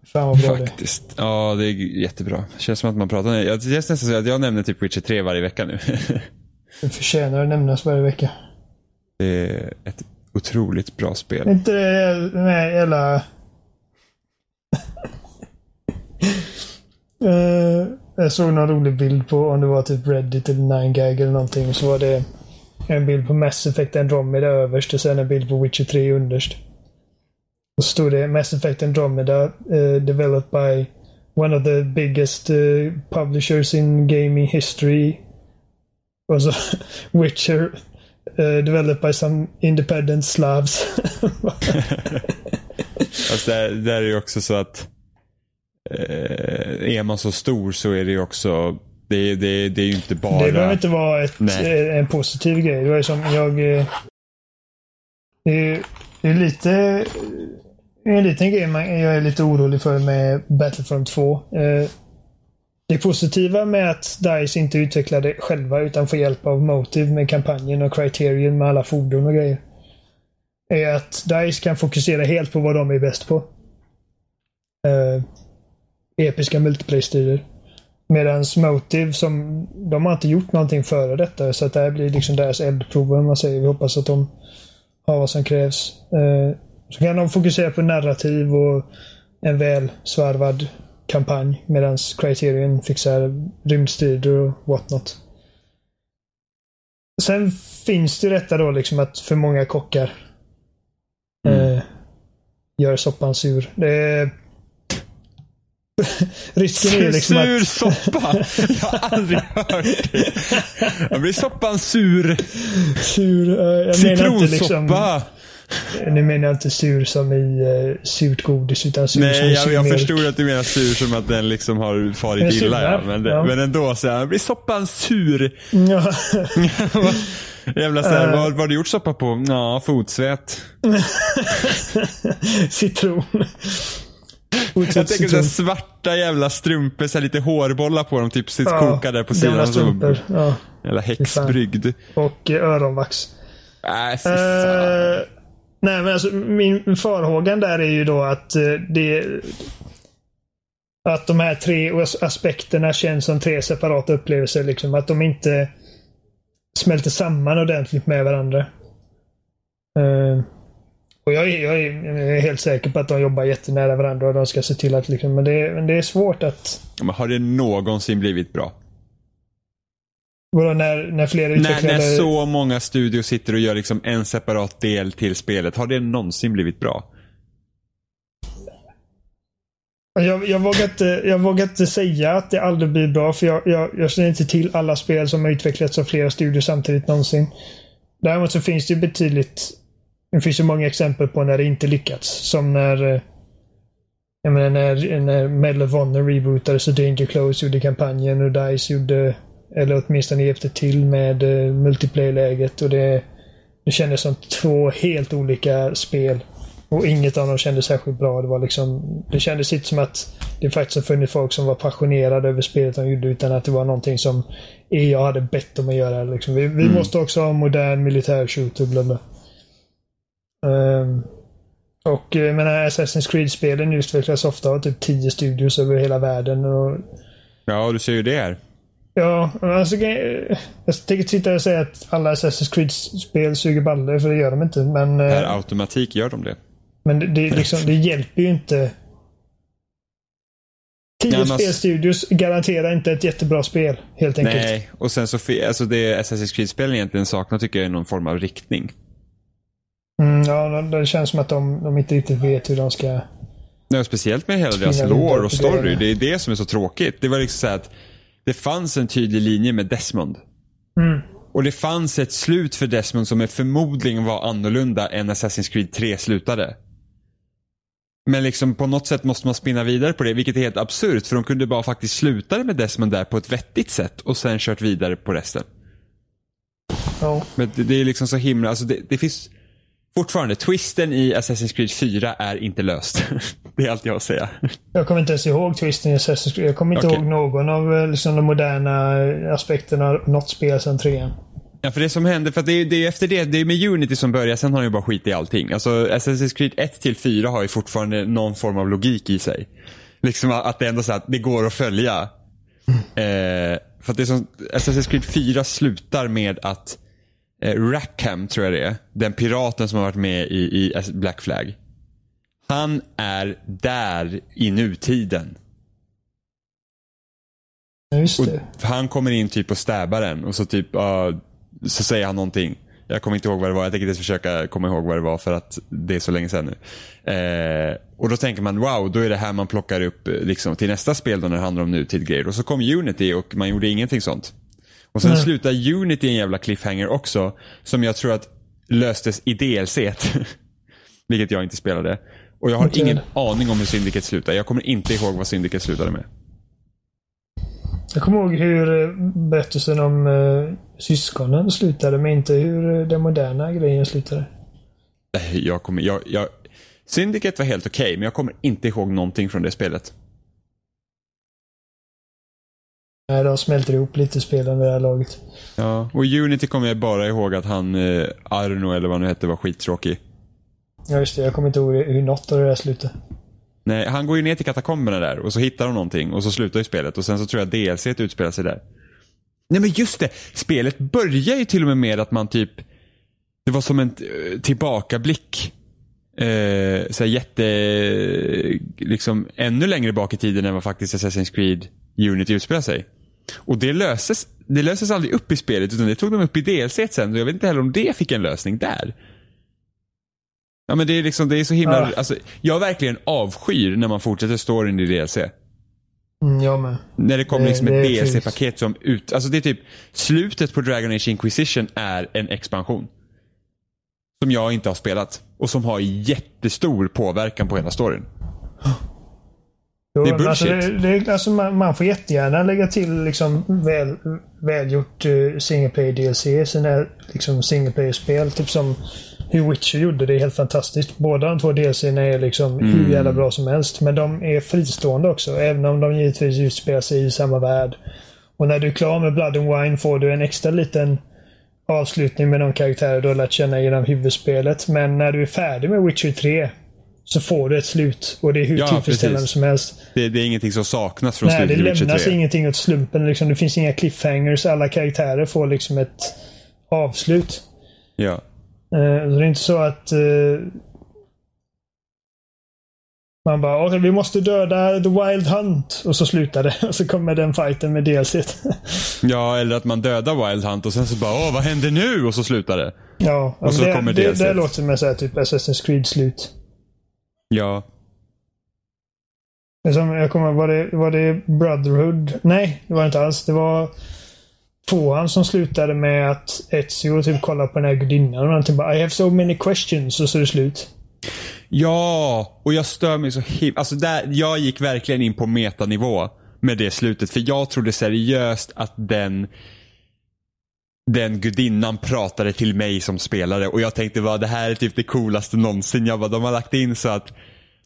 Fan vad bra det. Faktiskt. Ja, det är jättebra. Det känns som att man pratar. Jag, det känns nästan så att jag nämner typ Witcher 3 varje vecka nu. Det förtjänar att nämnas varje vecka. det är ett otroligt bra spel. inte det med hela... Eh, jag såg någon rolig bild på om det var typ Reddit eller 9gag eller någonting. Så var det en bild på Mass Effect Andromeda överst och sen en bild på Witcher 3 underst. Så stod det Mass Effect Andromeda eh, developed by one of the biggest eh, publishers in gaming history. Och så Witcher eh, developed by some independent Slavs. Alltså där, där är ju också så att eh, är man så stor så är det ju också Det, det, det är ju inte bara... Det behöver inte vara ett, en positiv grej. Det var ju som jag... Det är, det är lite... En liten grej man, jag är lite orolig för med Battlefront 2. Eh, Det positiva med att DICE inte utvecklar det själva utan får hjälp av Motive med kampanjen och Criterion med alla fordon och grejer. Är att DICE kan fokusera helt på vad de är bäst på. Eh, episka multiplayer-strider. Medan Motive, som, de har inte gjort någonting före detta. Så att det här blir liksom deras eldprov, om man säger. Vi hoppas att de har vad som krävs. Eh, så kan de fokusera på narrativ och en väl svarvad kampanj. Medan Criterion fixar rymdstrider och whatnot. Sen finns det detta då liksom att för många kockar eh, gör soppan sur. Det är... Risken är ju liksom sur att... soppa! Jag har aldrig hört det. Jag blir soppan sur. Sur, eh, jag menar inte liksom... Nu menar jag inte sur som i uh, surt godis utan sur som Nej, i jag, jag förstod att du menar sur som att den liksom har farit illa. Ja. Men, det, Ja. men ändå, så här, blir soppan sur? Ja. Jävla så här, Eh. vad, vad har du gjort soppa på? Ja, fotsvett. Citron. Jag tänker så här citron. svarta jävla strumpor, så lite hårbollar på dem, typ sitt Ja, kokar där på sidan. Gamla strumpor. Ja. jävla häxbrygd. Och eh, öronvax. Äh. Eh, nej, men alltså min farhågan där är ju då att eh, det att de här tre aspekterna känns som tre separata upplevelser. Liksom. Att de inte smälter samman ordentligt med varandra. Uh, och jag är, jag, är, jag är helt säker på att de jobbar jättenära varandra och de ska se till att liksom, men det, men det är svårt att Men har det någonsin blivit bra? Vadå, när, när flera När, utvecklare... när så många studios sitter och gör liksom en separat del till spelet, har det någonsin blivit bra? Jag, jag, vågar inte, jag vågar inte säga att det aldrig blir bra för jag, jag, jag känner inte till alla spel som har utvecklats av flera studier samtidigt någonsin. Däremot så finns det ju betydligt Det finns ju många exempel på när det inte lyckats. Som när eh, jag menar när, när Medal of Honor rebootades och Danger Close gjorde kampanjen och DICE gjorde eller åtminstone hjälpte till med uh, multiplayer-läget och det, det kändes som två helt olika spel. Och inget av dem kändes särskilt bra. Det, var liksom, det kändes inte som att det faktiskt har funnits folk som var passionerade över spelet de gjorde utan att det var någonting som EA hade bett dem att göra. Liksom. Vi, vi Mm. måste också ha modern militär shooter. Bla bla. Ehm, och jag menar Assassin's Creed-spelen utvecklas ofta av typ 10 studios över hela världen. Och, Ja, du ser ju det här. Ja, alltså, jag tänker sitta och säga att alla Assassin's Creed-spel suger baller, för det gör de inte. Men, eh, Per automatik gör de det. men det, det, liksom, det hjälper ju inte. Tio men alltså- spelstudios garanterar inte ett jättebra spel, helt enkelt. Nej, och sen så, alltså det Assassin's Creed-spelen egentligen saknar tycker jag är någon form av riktning. Mm, ja, det känns som att de, de inte riktigt vet hur de ska... Nej, speciellt med hela deras på och story. det. Är det som är så tråkigt. Det var liksom så här att det fanns en tydlig linje med Desmond. Mm. Och det fanns ett slut för Desmond som är förmodligen var annorlunda än Assassin's Creed 3 slutade. Men liksom på något sätt måste man spinna vidare på det, vilket är helt absurt. För de kunde bara faktiskt sluta med Desmond där på ett vettigt sätt och sen kört vidare på resten. Ja. Men det, det är liksom så himla, alltså det, det finns fortfarande, twisten i Assassin's Creed 4 är inte löst. det är allt jag har att säga. Jag kommer inte ens ihåg twisten i Assassin's Creed. Jag kommer inte Okej. ihåg någon av eh, liksom, de moderna eh, aspekterna av något spel sedan trean. Ja, för det som hände, för att det är, det är efter det, det är med Unity som börjar, sen har de ju bara skit i allting. Alltså Assassin's Creed 1 till 4 har ju fortfarande någon form av logik i sig. Liksom att det ändå så att det går att följa. Eh, för att det är som, Assassin's Creed 4 slutar med att Rackham, tror jag det är, den piraten som har varit med i, i Black Flag. Han är där i nutiden. Ja, just Och det. han kommer in typ och stäbar en och så typ, ja, så säger han någonting. Jag kommer inte ihåg vad det var, jag tänker inte ens försöka komma ihåg vad det var för att det är så länge sedan nu. Eh, och då tänker man wow, då är det här man plockar upp eh, liksom, till nästa spel då när det handlar om nutid-grejer. Och så kom Unity och man gjorde ingenting sånt. Och sen Nej. slutar Unity en jävla cliffhanger också, som jag tror att löstes i DLC. Vilket jag inte spelade. Och jag har Inte ingen aning om hur Syndicate slutar. Jag kommer inte ihåg vad Syndicate slutade med. Jag kommer ihåg hur eh, berättelsen om uh, syskonen slutade, men inte hur den moderna grejen slutade. Jag kommer, jag, jag, Syndicate var helt okej, okay, men jag kommer inte ihåg någonting från det spelet. Nej, de smälter ihop lite spelen vid det här laget. Ja, och Unity kommer jag bara ihåg att han, eh, Arno eller vad han nu hette, var skittråkig. Ja, just det. Jag kommer inte ihåg hur något av det där slutade. Nej, han går ju ner till katakomberna där och så hittar de någonting och så slutar ju spelet och sen så tror jag DLC utspelar sig där. Nej men just det! Spelet börjar ju till och med med att man typ Det var som en eh, tillbakablick. Eh, så jätte, liksom ännu längre bak i tiden än vad faktiskt Assassin's Creed Unity utspelar sig. Och det löses, det löses aldrig upp i spelet utan det tog de upp i DLC sen och jag vet inte heller om det fick en lösning där. Ja men det är liksom, det är så himla, ah. alltså, jag verkligen avskyr när man fortsätter storyn i DLC. Mm, jag med. När det kommer det, liksom ett DLC-paket som ut, alltså det är typ, slutet på Dragon Age Inquisition är en expansion. Som jag inte har spelat. Och som har jättestor påverkan på hela storyn. Jo, det är bullshit. Alltså, det, det, alltså man, man, får jättegärna lägga till liksom väl, välgjort uh, single player DLC sina liksom single player-spel. Typ som hur Witcher gjorde det är helt fantastiskt. Båda de två DLCerna är liksom mm. hur jävla bra som helst. Men de är fristående också. Även om de givetvis utspelar sig i samma värld. Och när du är klar med Blood and Wine får du en extra liten avslutning med de karaktärer du har lärt känna genom huvudspelet. Men när du är färdig med Witcher 3 så får du ett slut. Och det är hur ja, tillfredsställande precis. som helst. Det, det, är ingenting som saknas från slutet i Witcher 3. Det lämnas ingenting åt slumpen. Liksom, det finns inga cliffhangers. Alla karaktärer får liksom ett avslut. Ja. Uh, så det är inte så att uh, man bara okay, vi måste döda The Wild Hunt och så slutar det. Och så kommer den fighten med DLC. ja, eller att man dödar Wild Hunt och sen så bara åh vad händer nu? Och så slutar det. Ja, och så det, kommer det, det låter som typ Assassin's Creed-slut. Ja. Som, jag kommer var det, var det Brotherhood? Nej, det var det inte alls. Det var tvåan som slutade med att Ezio typ kollar på den här gudinnan och han typ bara I have so many questions och så är det slut. Ja, och jag stör mig så himla... Alltså där, jag gick verkligen in på metanivå med det slutet. För jag trodde seriöst att den den gudinnan pratade till mig som spelare och jag tänkte vad det här är typ det coolaste någonsin. Jag bara, de har lagt in så att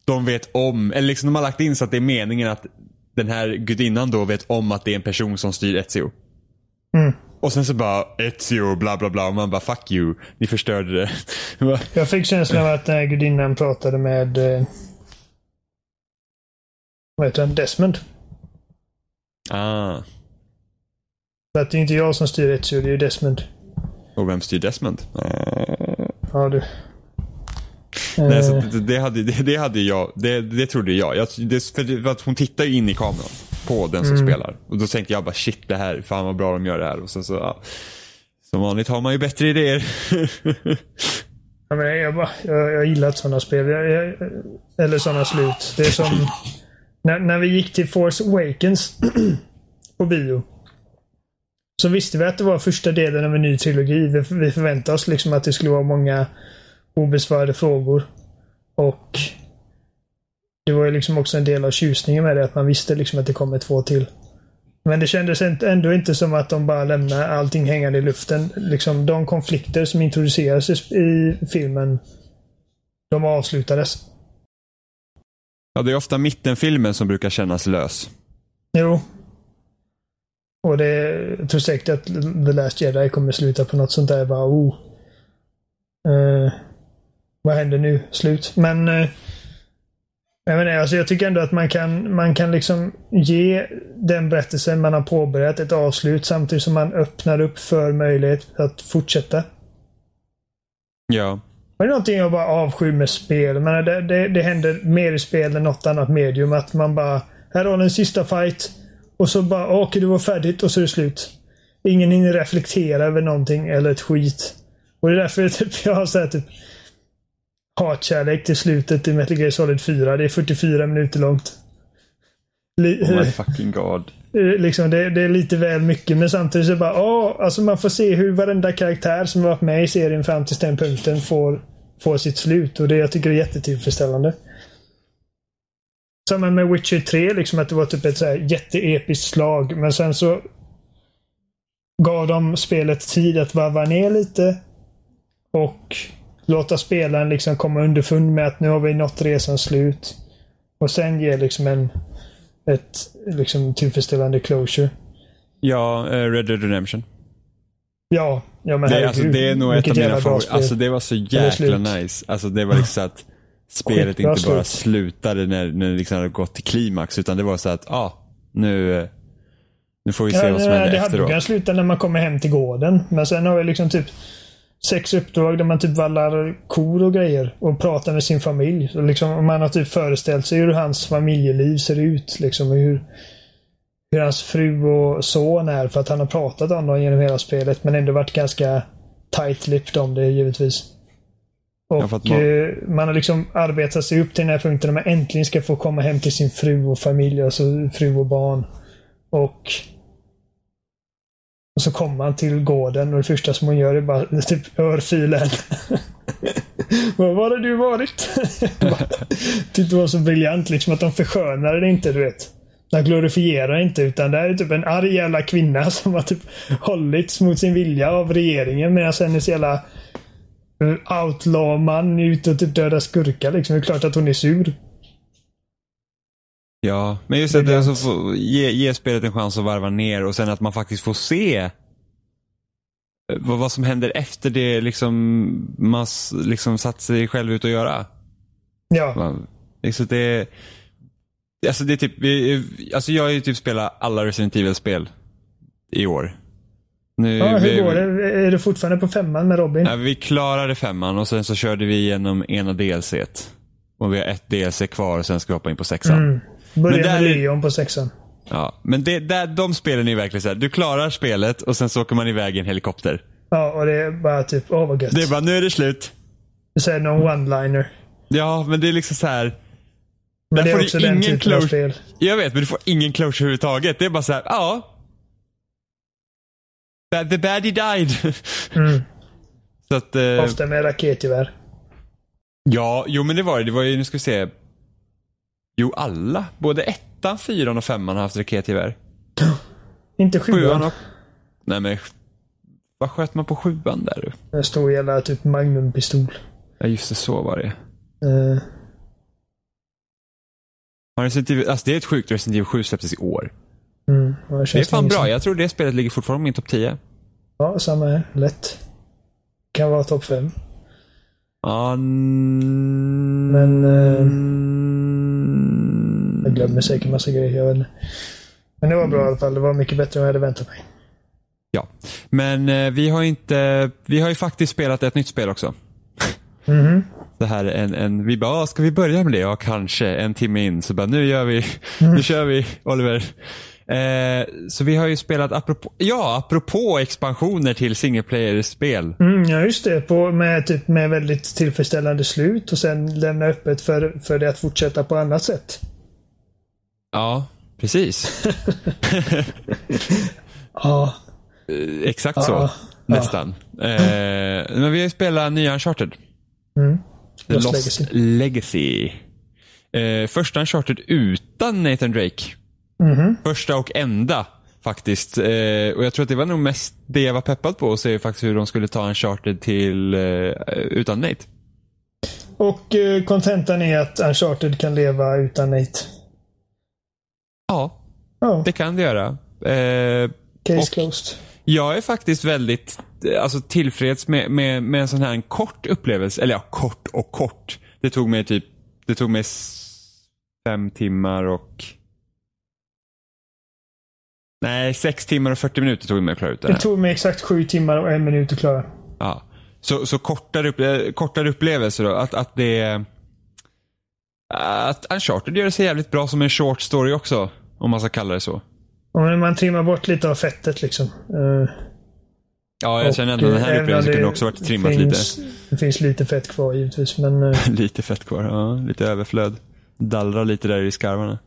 de vet om, eller liksom de har lagt in så att det är meningen att den här gudinnan då vet om att det är en person som styr Ezio. Mm. Och sen så bara Ezio bla bla bla och man bara fuck you. Ni förstörde det. jag fick känslan av att den här gudinnan pratade med eh, vad heter han? Desmond. Ah. Så att det är inte jag som styr Ezio, det är Desmond. Och vem styr Desmond? Uh... Ja du. Nej, så det, det, hade, det, det, hade jag, det, det trodde jag. jag det, för att hon tittar ju in i kameran på den som mm. spelar. Och då tänkte jag bara shit det här, fan vad bra de gör det här. Och sen så, ja, som vanligt har man ju bättre idéer. ja, men jag, bara, jag, jag gillar sådana spel. Jag, jag, eller sådana slut. Det är som när, när vi gick till Force Awakens på bio. Så visste vi att det var första delen av en ny trilogi. Vi, förväntade oss liksom att det skulle vara många obesvarade frågor. Och det var ju liksom också en del av tjusningen med det, att man visste liksom att det kommer två till. Men det kändes ändå inte som att de bara lämnar allting hängande i luften. Liksom de konflikter som introducerades i filmen, de avslutades. Ja, det är ofta mittenfilmen som brukar kännas lös. Jo. Och det, jag tror säkert att The Last Jedi kommer sluta på något sånt där. Bara, oh. Uh, vad händer nu? Slut. Men uh, jag, menar, alltså jag tycker ändå att man kan, man kan liksom ge den berättelsen man har påbörjat ett avslut samtidigt som man öppnar upp för möjlighet att fortsätta. Ja. Det är någonting jag bara avskyr med spel. Men det, det, det händer mer i spel än något annat medium. Att man bara, här har du en sista fight. Och så bara, okej okay, det var färdigt och så är det slut. Ingen hinner reflektera över någonting eller ett skit. Och det är därför typ, jag har sett typ hatkärlek till slutet i Metal Gear Solid 4. Det är 44 minuter långt. Li oh my fucking god. Eh, liksom det, det, är lite väl mycket men samtidigt så bara, åh, alltså man får se hur varenda karaktär som varit med i serien fram till den punkten får, får sitt slut och det jag tycker är jättetillfredsställande. Samma med Witcher 3, liksom att det var typ ett så här jätteepiskt slag. Men sen så gav de spelet tid att varva ner lite. Och låta spelaren liksom komma underfund med att nu har vi nått resans slut. Och sen ge liksom en ett liksom tillfredsställande closure. Ja, uh, Red Dead Redemption. Ja, ja men det, herregud, alltså, det är nog ett av mina favoriter. Alltså det var så jäkla nice. Alltså det var liksom att spelet inte bara slut. slutade när, när det liksom hade gått till klimax. Utan det var så att, ja, ah, nu, nu får vi se Ja, vad som det händer hade efteråt. kunnat sluta när man kommer hem till gården. Men sen har vi liksom typ sex uppdrag där man typ vallar kor och grejer och pratar med sin familj. Så liksom, man har typ föreställt sig hur hans familjeliv ser ut. Liksom, och hur, hur hans fru och son är för att han har pratat om dem genom hela spelet men ändå varit ganska tight-lipped om det givetvis. Ja, Och att man- man... man har liksom arbetat sig upp till den här punkten där man äntligen ska få komma hem till sin fru och familj, alltså fru och barn. Och och så kommer han till gården och det första som hon gör är bara typ örfila henne. Var har du varit? Tyckte det var så briljant liksom att de förskönar det inte, du vet. De glorifierar inte utan det här är typ en arg jävla kvinna som har typ hållits mot sin vilja av regeringen medan hennes jävla eh, outlaw-man ute och typ dödar skurkar liksom. Det är klart att hon är sur. Ja, men just att det Briljant. alltså får ge, ge spelet en chans att varva ner och sen att man faktiskt får se eh, vad, vad som händer efter det liksom man liksom satt sig själv ut att göra. Ja. Man, liksom det, alltså det är typ, alltså jag har ju typ spelat alla Resident Evil-spel i år. Nu, ja vi, hur går det? Är du fortfarande på femman med Robin? Ja, vi klarade femman och sen så körde vi igenom ena DLC. Och vi har ett DLC kvar och sen ska vi hoppa in på sexan. Mm. Börja där med är- Leon på sexan. Ja, men det, där, de spelen är verkligen så här. Du klarar spelet och sen så åker man iväg i en helikopter. Ja, och det är bara typ, åh vad gött. Det är bara, nu är det slut. Du säger någon one-liner. Ja, men det är liksom så här. Men Där det får är du också den ingen typen av spel. Jag vet, men du får ingen closure överhuvudtaget. Det är bara så här, ja. The baddie died. Mm. så att, eh, Ofta med raketgevär. ja, jo men det var det. Det var ju, nu ska vi se. Jo, alla. Både ettan, fyran och femman har haft raketgevär. Inte Sjuan och... Nej men, vad sköt man på sjuan där? du? En stor jävla typ magnumpistol. Ja, just det, så var det. Uh, Har Resident Evil, alltså det är ett sjukt Resident Evil 7 släpptes i år. Mm, ja, Det är fan bra. sedan. Jag tror det spelet ligger fortfarande på min topp 10. Ja, samma här. Lätt. Kan vara topp fem. Ja, mm, Men, eh, Jag glömmer säkert massa grejer. Jag vet inte. Men det var bra i alla fall. Det var mycket bättre än jag hade väntat mig. Ja, men eh, vi har inte, vi har ju faktiskt spelat ett nytt spel också. Mhm. Det här är en, en vi bara, "Ah, ska vi börja med det? Ja, kanske. En timme in. Så bara, nu gör vi, nu kör vi, Oliver. Eh, så vi har ju spelat, apropå, ja, apropå expansioner till single player-spel. Mm, ja, just det. På, med, typ, med väldigt tillfredsställande slut och sen lämna öppet för, för det att fortsätta på annat sätt. Ja, precis. Ja. Eh, Exakt Ja, så. ja. Nästan. Eh, men vi har ju spelat nya Uncharted. Mm. Lost Lost, Legacy. Legacy. Eh, första Uncharted utan Nathan Drake. Mhm. Första och enda faktiskt. Eh, och jag tror att det var nog mest det jag var peppad på att se faktiskt hur de skulle ta Uncharted till eh, utan Nate. Och eh, kontentan är att Uncharted kan leva utan Nate. Ja, Ja, det kan det göra. Eh, case och- closed. Jag är faktiskt väldigt eh, alltså, tillfreds med, med, med en sån här en kort upplevelse. Eller ja, kort och kort. Det tog mig typ det tog mig fem timmar och... Nej, sex timmar och 40 minuter tog det mig att klara ut det Det tog mig exakt sju timmar och en minut att klara. Ja. Så, så kortare, upple- kortare upplevelser då. Att, att det... Att Uncharted gör det sig jävligt bra som en short story också. Om man ska kalla det så. Om man trimmar bort lite av fettet liksom. Eh, Ja, jag känner ändå att den eh, här upplevelsen kunde också varit trimmat finns, lite. Det finns lite fett kvar givetvis, men eh, Lite fett kvar, ja. Lite överflöd. Dallrar lite där i skarvarna.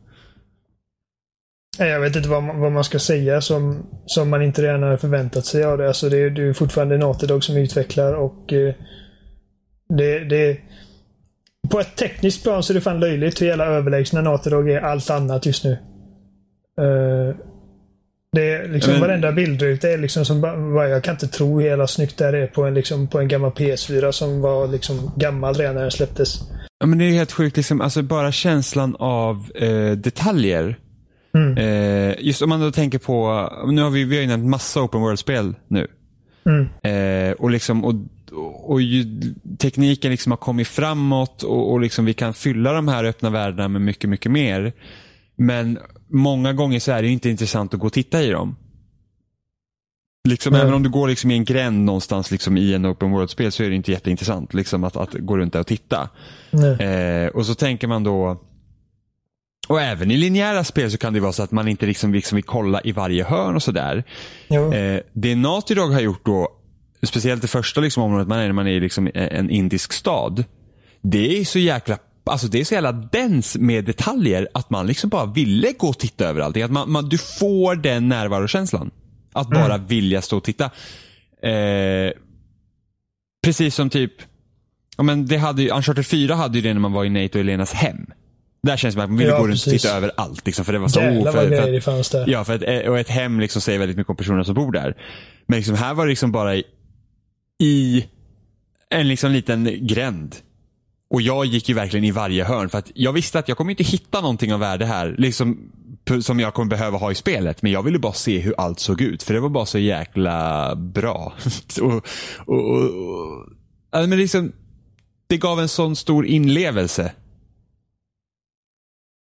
Jag vet inte vad man, vad man ska säga som, som man inte redan har förväntat sig av det. Alltså det, är- det är fortfarande Naughty Dog som utvecklar och eh, det, det, på ett tekniskt plan så är det fan löjligt hur jävla överlägsna Naughty Dog är allt annat just nu. Uh, det är liksom men, varenda bildruta är liksom som bara, jag kan inte tro hur jävla snyggt det är på en, liksom, på en gammal PS4 som var liksom gammal redan när den släpptes. Ja men det är helt sjukt liksom, alltså bara känslan av eh, detaljer. Mm. Eh, just om man då tänker på, nu har vi, vi har ju nämnt massa open world-spel nu. Mm. Eh, och liksom, och, och ju, tekniken liksom har kommit framåt och, och liksom vi kan fylla de här öppna världarna med mycket, mycket mer. Men många gånger så är det inte intressant att gå och titta i dem. Liksom, mm. Även om du går liksom i en gränd någonstans liksom, i en open world-spel så är det inte jätteintressant liksom, att, att gå runt där och titta. Eh, och så tänker man då och även i linjära spel så kan det vara så att man inte liksom, liksom vill kolla i varje hörn och sådär. Eh, det Naughty Dog har gjort då, speciellt det första liksom området man är när man är i liksom en indisk stad. Det är så jäkla Alltså det är så jävla dens med detaljer att man liksom bara ville gå och titta över allting. Att man, man, du får den närvarokänslan. Att bara mm. vilja stå och titta. Eh, precis som typ, ja men det hade ju, Uncharted 4 hade ju det när man var i Nate och Elenas hem. Där känns det som att man ville ja, gå runt och titta över allt. Liksom, för det var så Jävlar vad grejer det fanns där. Ja, för ett, eh, och ett hem liksom säger väldigt mycket om personerna som bor där. Men liksom, här var det liksom bara i, i en liksom liten gränd. Och jag gick ju verkligen i varje hörn för att jag visste att jag kommer inte hitta någonting av värde här. Liksom, som jag kommer behöva ha i spelet. Men jag ville bara se hur allt såg ut. För det var bara så jäkla bra. och, och, och, och, men liksom, det gav en sån stor inlevelse.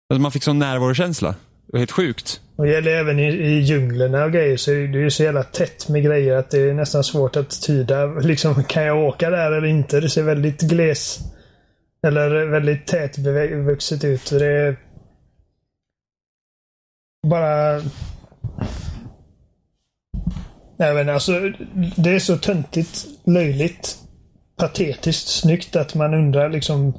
Alltså man fick sån närvarokänsla. Det var helt sjukt. Och det gäller även i, i djunglerna och grejer så är det ju så jävla tätt med grejer att det är nästan svårt att tyda. Liksom, kan jag åka där eller inte? Det ser väldigt gles eller väldigt tätbevuxet ut. Det är bara... Jag vet inte, alltså, det är så töntigt, löjligt, patetiskt snyggt att man undrar liksom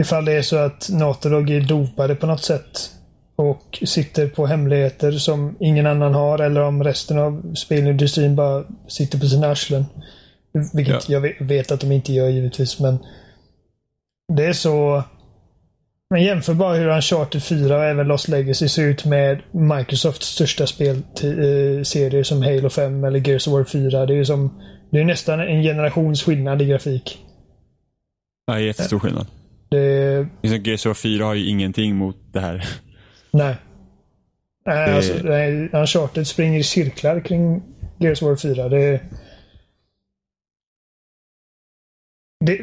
ifall det är så att Natodog är dopade på något sätt och sitter på hemligheter som ingen annan har eller om resten av spelindustrin bara sitter på sina arslen. Vilket ja. jag vet att de inte gör givetvis men det är så... Men jämför bara hur Uncharted 4 och även Lost Legacy ser ut med Microsofts största spelserier som Halo 5 eller Gears of War 4. Det är som... Det är nästan en generations skillnad i grafik. Ja, jättestor skillnad. Det... Liksom Gears of War 4 har ju ingenting mot det här. Nej. Nej, alltså, Uncharted springer i cirklar kring Gears of War 4. Det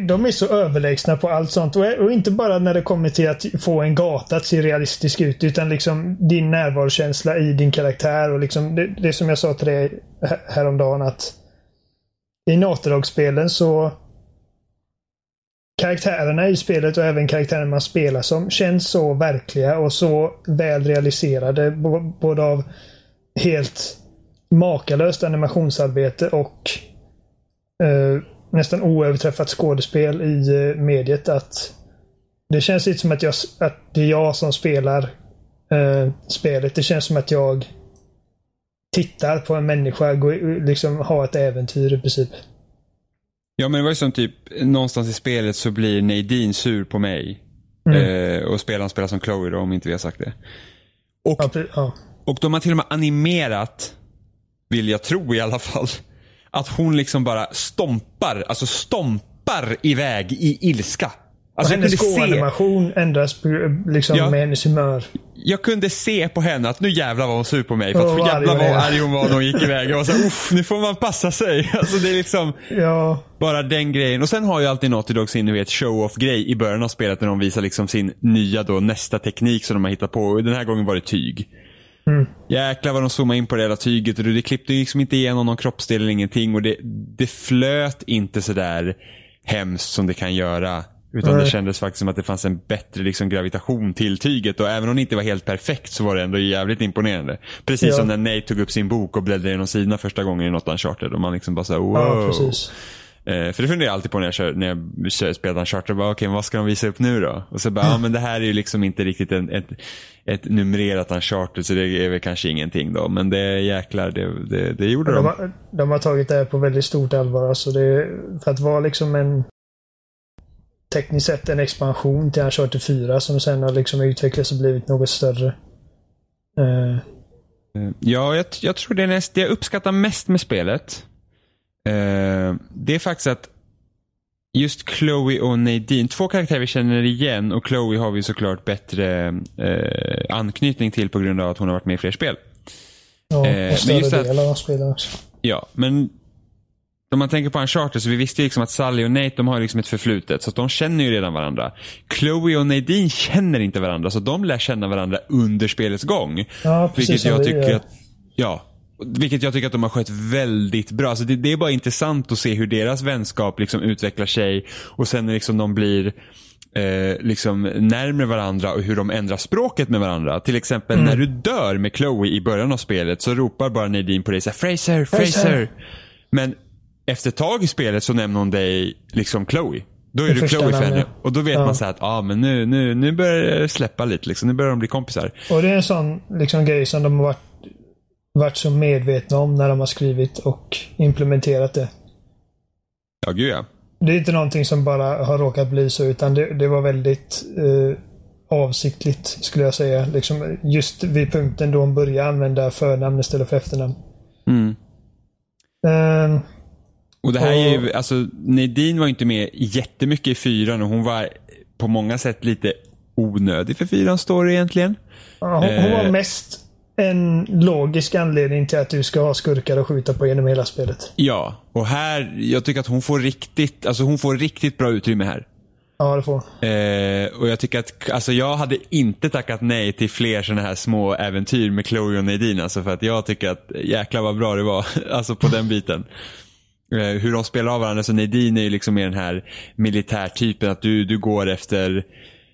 de är så överlägsna på allt sånt. Och, inte bara när det kommer till att få en gata att se realistisk ut. Utan liksom din närvarokänsla i din karaktär. Och liksom det, det som jag sa till dig häromdagen att i Natodog-spelen så karaktärerna i spelet och även karaktärerna man spelar som känns så verkliga och så väl realiserade. Både av helt makalöst animationsarbete och eh, nästan oöverträffat skådespel i eh, mediet att det känns lite som att, jag, att det är jag som spelar eh, spelet. Det känns som att jag tittar på en människa går, liksom ha ett äventyr i princip. Ja men det var ju som typ någonstans i spelet så blir Nadine sur på mig. Mm. Eh, och spelaren spelar som Chloe då om inte vi har sagt det. Och, ja, ja. och de har till och med animerat, vill jag tro i alla fall, att hon liksom bara stompar, alltså stompar iväg i ilska. Alltså, hennes gåanimation ändras liksom ja, med hennes humör. Jag kunde se på henne att nu jävlar var hon sur på mig. För att oh, jävlar vad arg hon var när hon gick iväg. Jag var så uff, nu får man passa sig. Alltså det är liksom ja. bara den grejen. Och sen har ju alltid Naughty Dog sin vet, show-off-grej i början av spelet när de visar liksom sin nya då nästa teknik som de har hittat på. Den här gången var det tyg. Mm. Jäklar vad de zoomade in på det hela tyget och det klippte liksom inte igenom någon kroppsdel eller ingenting och det, det flöt inte sådär hemskt som det kan göra. Utan Nej. det kändes faktiskt som att det fanns en bättre liksom, gravitation till tyget och även om det inte var helt perfekt så var det ändå jävligt imponerande. Precis ja. som när Nate tog upp sin bok och bläddrade igenom sidorna första gången i något Uncharted och man liksom bara såhär wow. Ja, precis. Eh, för det funderar jag alltid på när jag, kör, när jag kör, spelar Uncharted. Okej, okay, vad ska de visa upp nu då? Och så bara, mm. ja men det här är ju liksom inte riktigt en, ett, ett numrerat Uncharted så det är väl kanske ingenting då. Men det jäklar, det, det, det gjorde de. De har, de har tagit det här på väldigt stort allvar. Alltså det, för att vara liksom en tekniskt sett en expansion till Uncharted 4 som sen har liksom utvecklats och blivit något större. Uh. Ja, jag, jag, tror det är näst, det jag uppskattar mest med spelet. Uh, det är faktiskt att just Chloe och Nadine, två karaktärer vi känner igen och Chloe har vi såklart bättre uh, anknytning till på grund av att hon har varit med i fler spel. Ja, och större del av spelen också. Ja, men om man tänker på Uncharted så vi visste ju liksom att Sally och Nate de har liksom ett förflutet. Så de känner ju redan varandra. Chloe och Nadine känner inte varandra så de lär känna varandra under spelets gång. Ja, precis vilket jag tycker att, ja, vilket jag tycker att de har skött väldigt bra. Alltså det, det, är bara intressant att se hur deras vänskap liksom utvecklar sig och sen när liksom de blir eh, liksom närmare varandra och hur de ändrar språket med varandra. Till exempel mm. när du dör med Chloe i början av spelet så ropar bara Nadine på dig så här, Fraser, Fraser. Fraser. Men efter ett tag i spelet så nämner hon dig liksom Chloe. Då är det du Chloe för henne. Och då vet ja. man så att ah, men nu, nu, nu börjar det släppa lite. Liksom. Nu börjar de bli kompisar. Och det är en sån liksom, grej som de har varit, varit så medvetna om när de har skrivit och implementerat det. Ja, gud ja. Det är inte någonting som bara har råkat bli så utan det, det var väldigt eh, avsiktligt skulle jag säga. Liksom, just vid punkten då hon började använda förnamn istället för efternamn. Mm. Um, och det här är ju, alltså Nadine var inte med jättemycket i fyran och hon var på många sätt lite onödig för fyrans story egentligen. Ja, hon, hon var eh. mest en logisk anledning till att du ska ha skurkar att skjuta på genom hela spelet. Ja, och här, jag tycker att hon får riktigt, alltså hon får riktigt bra utrymme här. Ja, det får eh, Och jag tycker att, alltså jag hade inte tackat nej till fler sådana här små äventyr med Chloe och Nadine. Alltså för att jag tycker att jäklar vad bra det var. Alltså på den biten. Eh, hur de spelar av varandra. Så Nadine är ju liksom mer den här militärtypen. Att du, du går efter,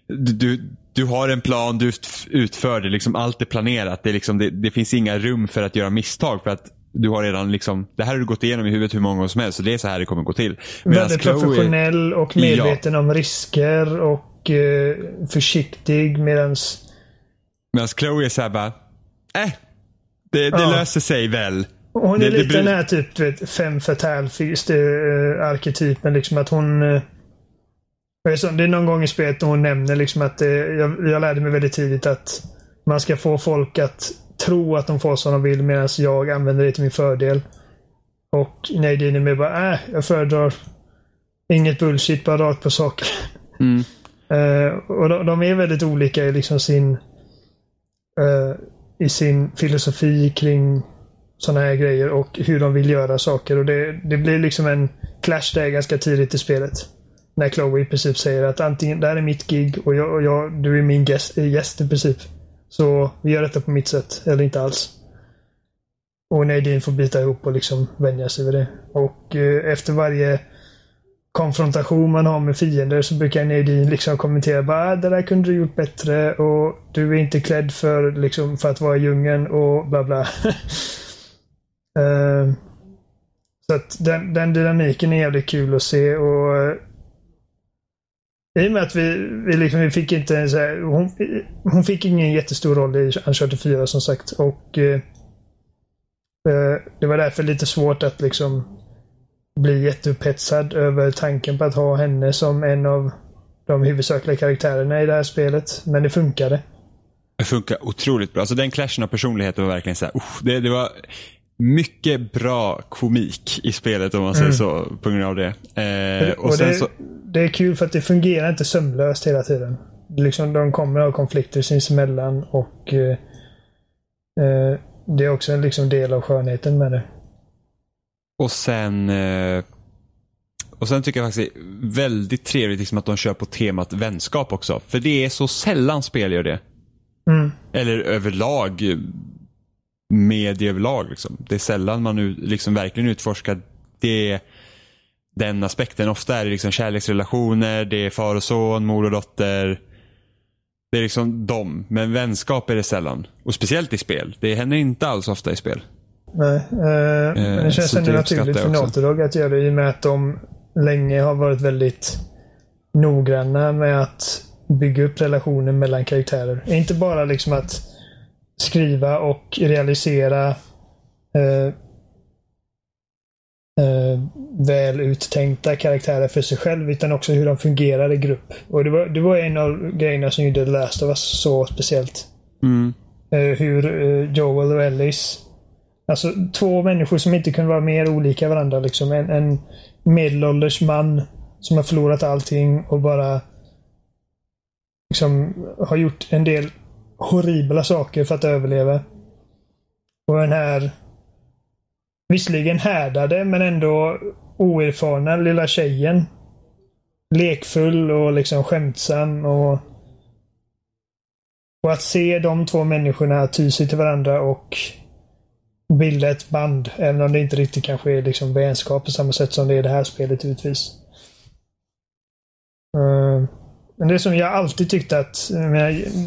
du, du, du har en plan, du utför det. Liksom allt är planerat. Det, är liksom, det, det finns inga rum för att göra misstag. För att du har redan liksom, det här har du gått igenom i huvudet hur många gånger som helst. Så det är så här det kommer gå till. Medans Väldigt Chloe, professionell och medveten ja. om risker och eh, försiktig medans... Medan Chloe är såhär bara, äh, det, det ja. löser sig väl. Hon är det, lite det den här typ, du vet, fem fatal-arketypen. Liksom att hon... Eh, det är någon gång i spelet hon nämner liksom att det, jag, jag lärde mig väldigt tidigt att man ska få folk att tro att de får som de vill medan jag använder det till min fördel. Och Nadine är med bara, äh, jag föredrar inget bullshit, bara rakt på sak. Mm. uh, och de, de, är väldigt olika i liksom sin uh, i sin filosofi kring sådana här grejer och hur de vill göra saker. Och det, det blir liksom en clash där ganska tidigt i spelet. När Chloe i princip säger att antingen det här är mitt gig och, jag, och jag, du är min gäst, eh, gäst i princip. Så vi gör detta på mitt sätt, eller inte alls. Och Nadine får bita ihop och liksom vänja sig vid det. Och eh, efter varje konfrontation man har med fiender så brukar Nadine liksom kommentera bara ah, det där kunde du gjort bättre och du är inte klädd för, liksom, för att vara i djungeln och bla bla. uh, så att den, den dynamiken är jävligt kul att se och uh, i och med att vi, vi, liksom, vi fick inte så här, hon, hon fick ingen jättestor roll i Uncharted 4 som sagt och uh, det var därför lite svårt att liksom bli jätteupphetsad över tanken på att ha henne som en av de huvudsakliga karaktärerna i det här spelet. Men det funkade. Det funkar otroligt bra. Alltså den clashen av personligheter var verkligen så här, uh, det, det, var mycket bra komik i spelet om man säger mm. så på grund av det. Eh, och, och det, så... det, är kul för att det fungerar inte sömlöst hela tiden. Liksom, de kommer ha konflikter sinsemellan och eh, eh, det är också en liksom del av skönheten med det. Och sen eh, och sen tycker jag faktiskt det är väldigt trevligt liksom att de kör på temat vänskap också. För det är så sällan spel gör det. Mm. Eller överlag media överlag. Liksom. Det är sällan man nu liksom verkligen utforskar det, den aspekten. Ofta är det liksom kärleksrelationer, det är far och son, mor och dotter. Det är liksom dem. Men vänskap är det sällan. Och speciellt i spel. Det händer inte alls ofta i spel. Nej, eh, men det känns ändå naturligt för Naughty att göra det i och med att de länge har varit väldigt noggranna med att bygga upp relationer mellan karaktärer. Inte bara liksom att skriva och realisera eh, eh, väl uttänkta karaktärer för sig själv utan också hur de fungerar i grupp. Och det var, det var en av grejerna som gjorde The Last of Us så speciellt. Mm. Eh, hur eh, Joel och Ellis Alltså två människor som inte kunde vara mer olika varandra. Liksom. En, en medelålders man som har förlorat allting och bara liksom har gjort en del horribla saker för att överleva. Och den här visserligen härdade men ändå oerfarna lilla tjejen. Lekfull och liksom skämtsam och och att se de två människorna ty sig till varandra och bilda ett band. Även om det inte riktigt kanske är liksom vänskap på samma sätt som det är i det här spelet givetvis. Uh, men det som jag alltid tyckt att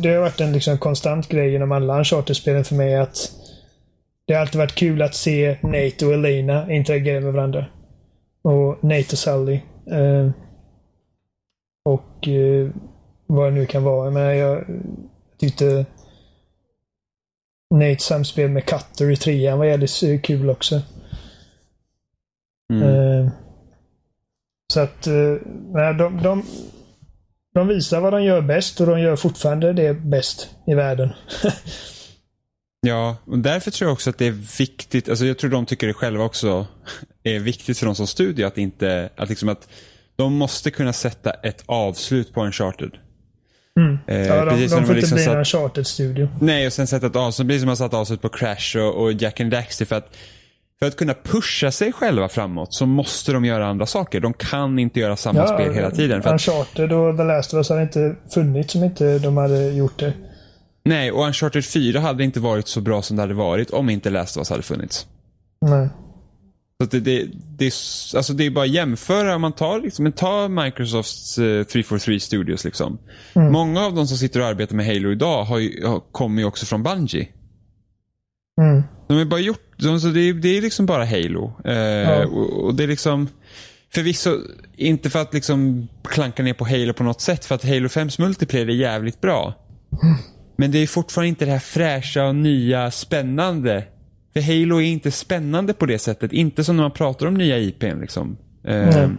det har varit en liksom konstant grej genom alla Uncharted-spelen för mig att det har alltid varit kul att se Nate och Elena interagera med varandra. Och Nate och Sully. Uh, och uh, vad det nu kan vara. Jag, menar, jag tyckte Nates samspel med Cutter i trean var jävligt kul också. Mm. Uh, så att uh, de, de, de visar vad de gör bäst och de gör fortfarande det bäst i världen. ja, och därför tror jag också att det är viktigt, alltså jag tror de tycker det själva också är viktigt för dem som studio att inte, att liksom att de måste kunna sätta ett avslut på en charted. Mm. Eh, ja, de, de får inte liksom bli satt... en charted-studio. Nej, och sen sätta ett avslut. Precis som man satt avslut på Crash och, och Jack and Daxter. För att, för att kunna pusha sig själva framåt så måste de göra andra saker. De kan inte göra samma ja, spel hela tiden. För Uncharted och The Last of Us hade inte funnits om inte de hade gjort det. Nej, och Uncharted 4 hade inte varit så bra som det hade varit om inte Last of Us hade funnits. Nej. Så det, det, det, är, alltså det är bara att jämföra. Om man tar, liksom, tar Microsofts uh, eh, 343 Studios. Liksom. Mm. Många av de som sitter och arbetar med Halo idag har ju, har, kommer ju också från Bungie. Mm. De har bara gjort, de, så det, det är liksom bara Halo. Uh, ja. och, och, det är liksom Förvisso, inte för att liksom klanka ner på Halo på något sätt. För att Halo 5s multiplayer är jävligt bra. Mm. Men det är fortfarande inte det här fräscha och nya spännande för Halo är inte spännande på det sättet. Inte som när man pratar om nya IPn. Liksom. Mm.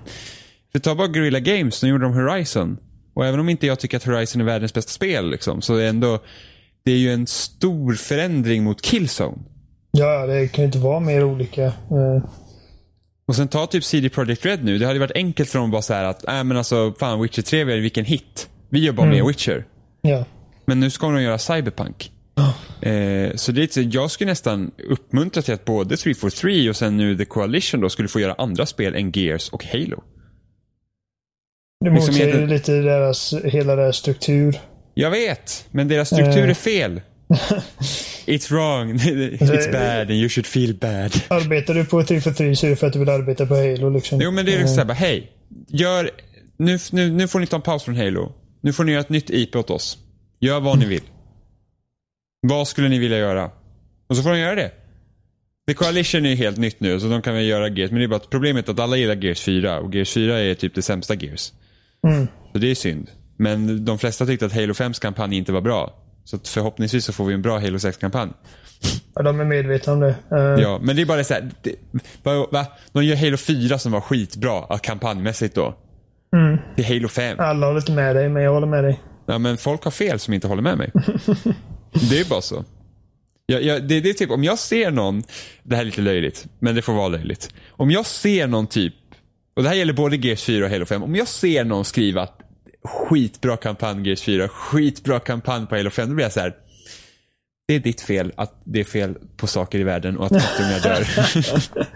för ta bara Guerrilla Games, de gjorde de Horizon. Och även om inte jag tycker att Horizon är världens bästa spel, liksom, så är det ändå det är ju en stor förändring mot Killzone. Ja, det kan ju inte vara mer olika. Mm. Och sen ta typ CD Projekt Red nu. Det hade varit enkelt för dem att bara säga att, äh, men alltså, fan Witcher 3, vilken hit. Vi gör bara mm. mer Witcher. Ja. Men nu ska de göra Cyberpunk. Eh, så det är, jag skulle nästan uppmuntra till att både 343 och sen nu The Coalition då skulle få göra andra spel än Gears och Halo. Det motsäger liksom lite deras, hela deras struktur. Jag vet, men deras struktur eh. är fel. It's wrong, it's bad and you should feel bad. Arbetar du på 343 så är det för att du vill arbeta på Halo liksom. Jo men det är liksom såhär, hej. Gör, nu, nu, nu får ni ta en paus från Halo. Nu får ni göra ett nytt IP åt oss. Gör vad ni vill. Vad skulle ni vilja göra? Och så får de göra det. The Coalition är helt nytt nu, så de kan väl göra Gears. Men det är bara att problemet är att alla gillar Gears 4 och Gears 4 är typ det sämsta Gears. Mm. Så det är synd. Men de flesta tyckte att Halo 5s kampanj inte var bra. Så förhoppningsvis så får vi en bra Halo 6-kampanj. Ja, de är medvetna om det. Uh... Ja, men det är bara så här, det, va, va? De gör Halo 4 som var skitbra kampanjmässigt då. Mm. Till Halo 5. Alla håller inte med dig, men jag håller med dig. Ja, men folk har fel som inte håller med mig. Det är bara så. Jag, jag, det, det är typ, om jag ser någon, det här är lite löjligt, men det får vara löjligt. Om jag ser någon typ, och det här gäller både GS4 och Halo 5, om jag ser någon skriva att skitbra kampanj GS4, skitbra kampanj på Halo 5, då blir jag så här. Det är ditt fel att det är fel på saker i världen och att kattungar dör.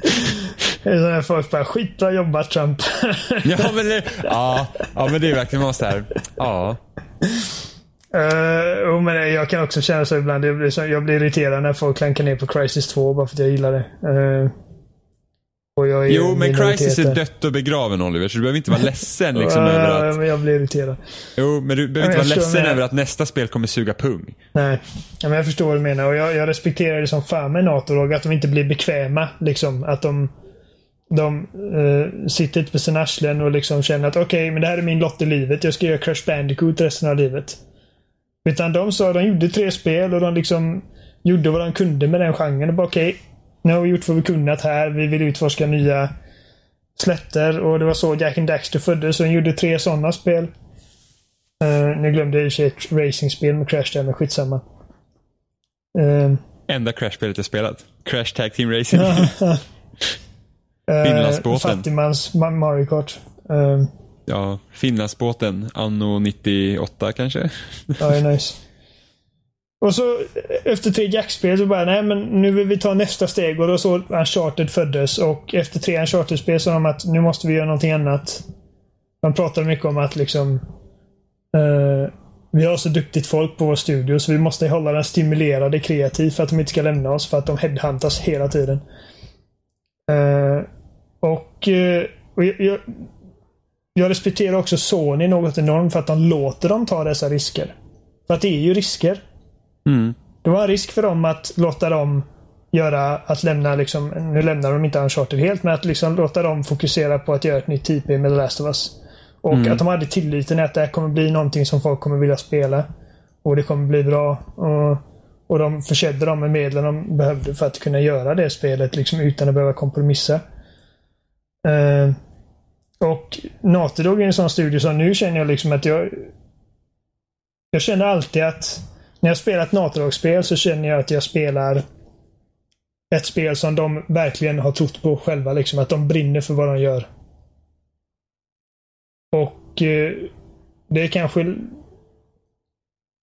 Det är folk bara, skitbra jobbat Trump. ja, men det, ja, ja, men det är verkligen bara så här, ja. Uh, men jag kan också känna så ibland. Jag blir, jag blir irriterad när folk klankar ner på Crisis 2 bara för att jag gillar det. Uh, jo, men Crisis är dött och begraven Oliver, så du behöver inte vara ledsen liksom över att... men jag blir irriterad. Jo, men du behöver inte vara ledsen över att nästa spel kommer suga pung. Nej, ja, men jag förstår vad du menar och jag, jag respekterar det som fan med NATO att de inte blir bekväma. Liksom, att de de uh, sitter inte på sina arslen och liksom känner att okej, okay, men det här är min lott i livet. Jag ska göra Crash Bandicoot resten av livet. Utan de sa, de gjorde tre spel och de liksom gjorde vad de kunde med den genren. Och bara okej, okay, nu har vi gjort vad vi kunnat här. Vi vill utforska nya slätter och det var så Jack and Daxter föddes. Och han gjorde tre sådana spel. Uh, nu glömde jag i ett racingspel med Crash där, men skitsamma. Uh, Enda Crash-spelet jag spelat. Crash Tag Team Racing. uh, Finlandsbåten. Fattigmans Mario Kart. Uh, ja, Finlandsbåten. Anno 98 kanske? ja, är nice. Och så eh, efter tre Jack-spel så bara, nej men nu vill vi ta nästa steg och då så Uncharted föddes och efter tre Uncharted-spel sa de att nu måste vi göra någonting annat. De pratade mycket om att liksom uh, vi har så duktigt folk på vår studio så vi måste hålla den stimulerade kreativ för att de inte ska lämna oss för att de headhuntas hela tiden. Uh, och, och jag, jag, jag respekterar också Sony något enormt för att de låter dem ta dessa risker. För att det är ju risker. Mm. Det var en risk för dem att låta dem göra, att lämna liksom, nu lämnar de inte Uncharted helt, men att liksom låta dem fokusera på att göra ett nytt typ med The Last of Us. Och Mm. att de hade tilliten att det här kommer bli någonting som folk kommer vilja spela. Och det kommer bli bra. Och, och de försedde dem med medlen de behövde för att kunna göra det spelet liksom utan att behöva kompromissa. Eh, och Naughty Dog är en sån studio som nu känner jag liksom att jag jag känner alltid att när jag spelar ett Naughty Dog-spel så känner jag att jag spelar ett spel som de verkligen har trott på själva. Liksom, att de brinner för vad de gör. Och eh, det är kanske...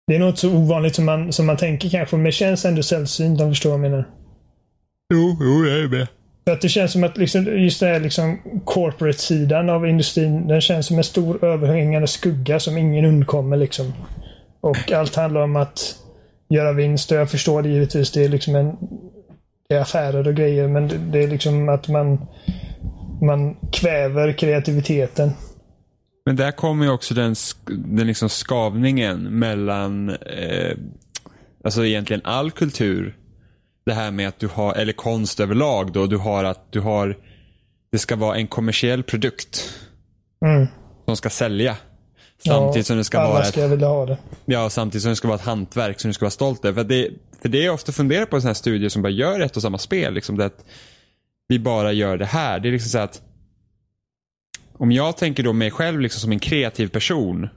Det är något så ovanligt som man, som man tänker kanske, men det känns ändå sällsynt om du förstår vad jag menar. Jo, jo, jag är med. För att det känns som att liksom, just det här liksom corporate-sidan av industrin, den känns som en stor överhängande skugga som ingen undkommer. Liksom. Och allt handlar om att göra vinst och jag förstår det givetvis. Det är liksom en det är affärer och grejer men det, det är liksom att man man kväver kreativiteten. Men där kommer ju också den, den liksom skavningen mellan eh, alltså egentligen all kultur. Det här med att du har, eller konst överlag då, du har att du har, det ska vara en kommersiell produkt Mm. som ska sälja. Samtidigt som det ska vara ett, vilja ha det. ja, samtidigt som det ska vara ett hantverk som du ska vara stolt över. För det, för det är jag ofta funderar på en sån här studie som bara gör ett och samma spel. Liksom det att vi bara gör det här. Det är liksom så att om jag tänker då mig själv liksom som en kreativ person.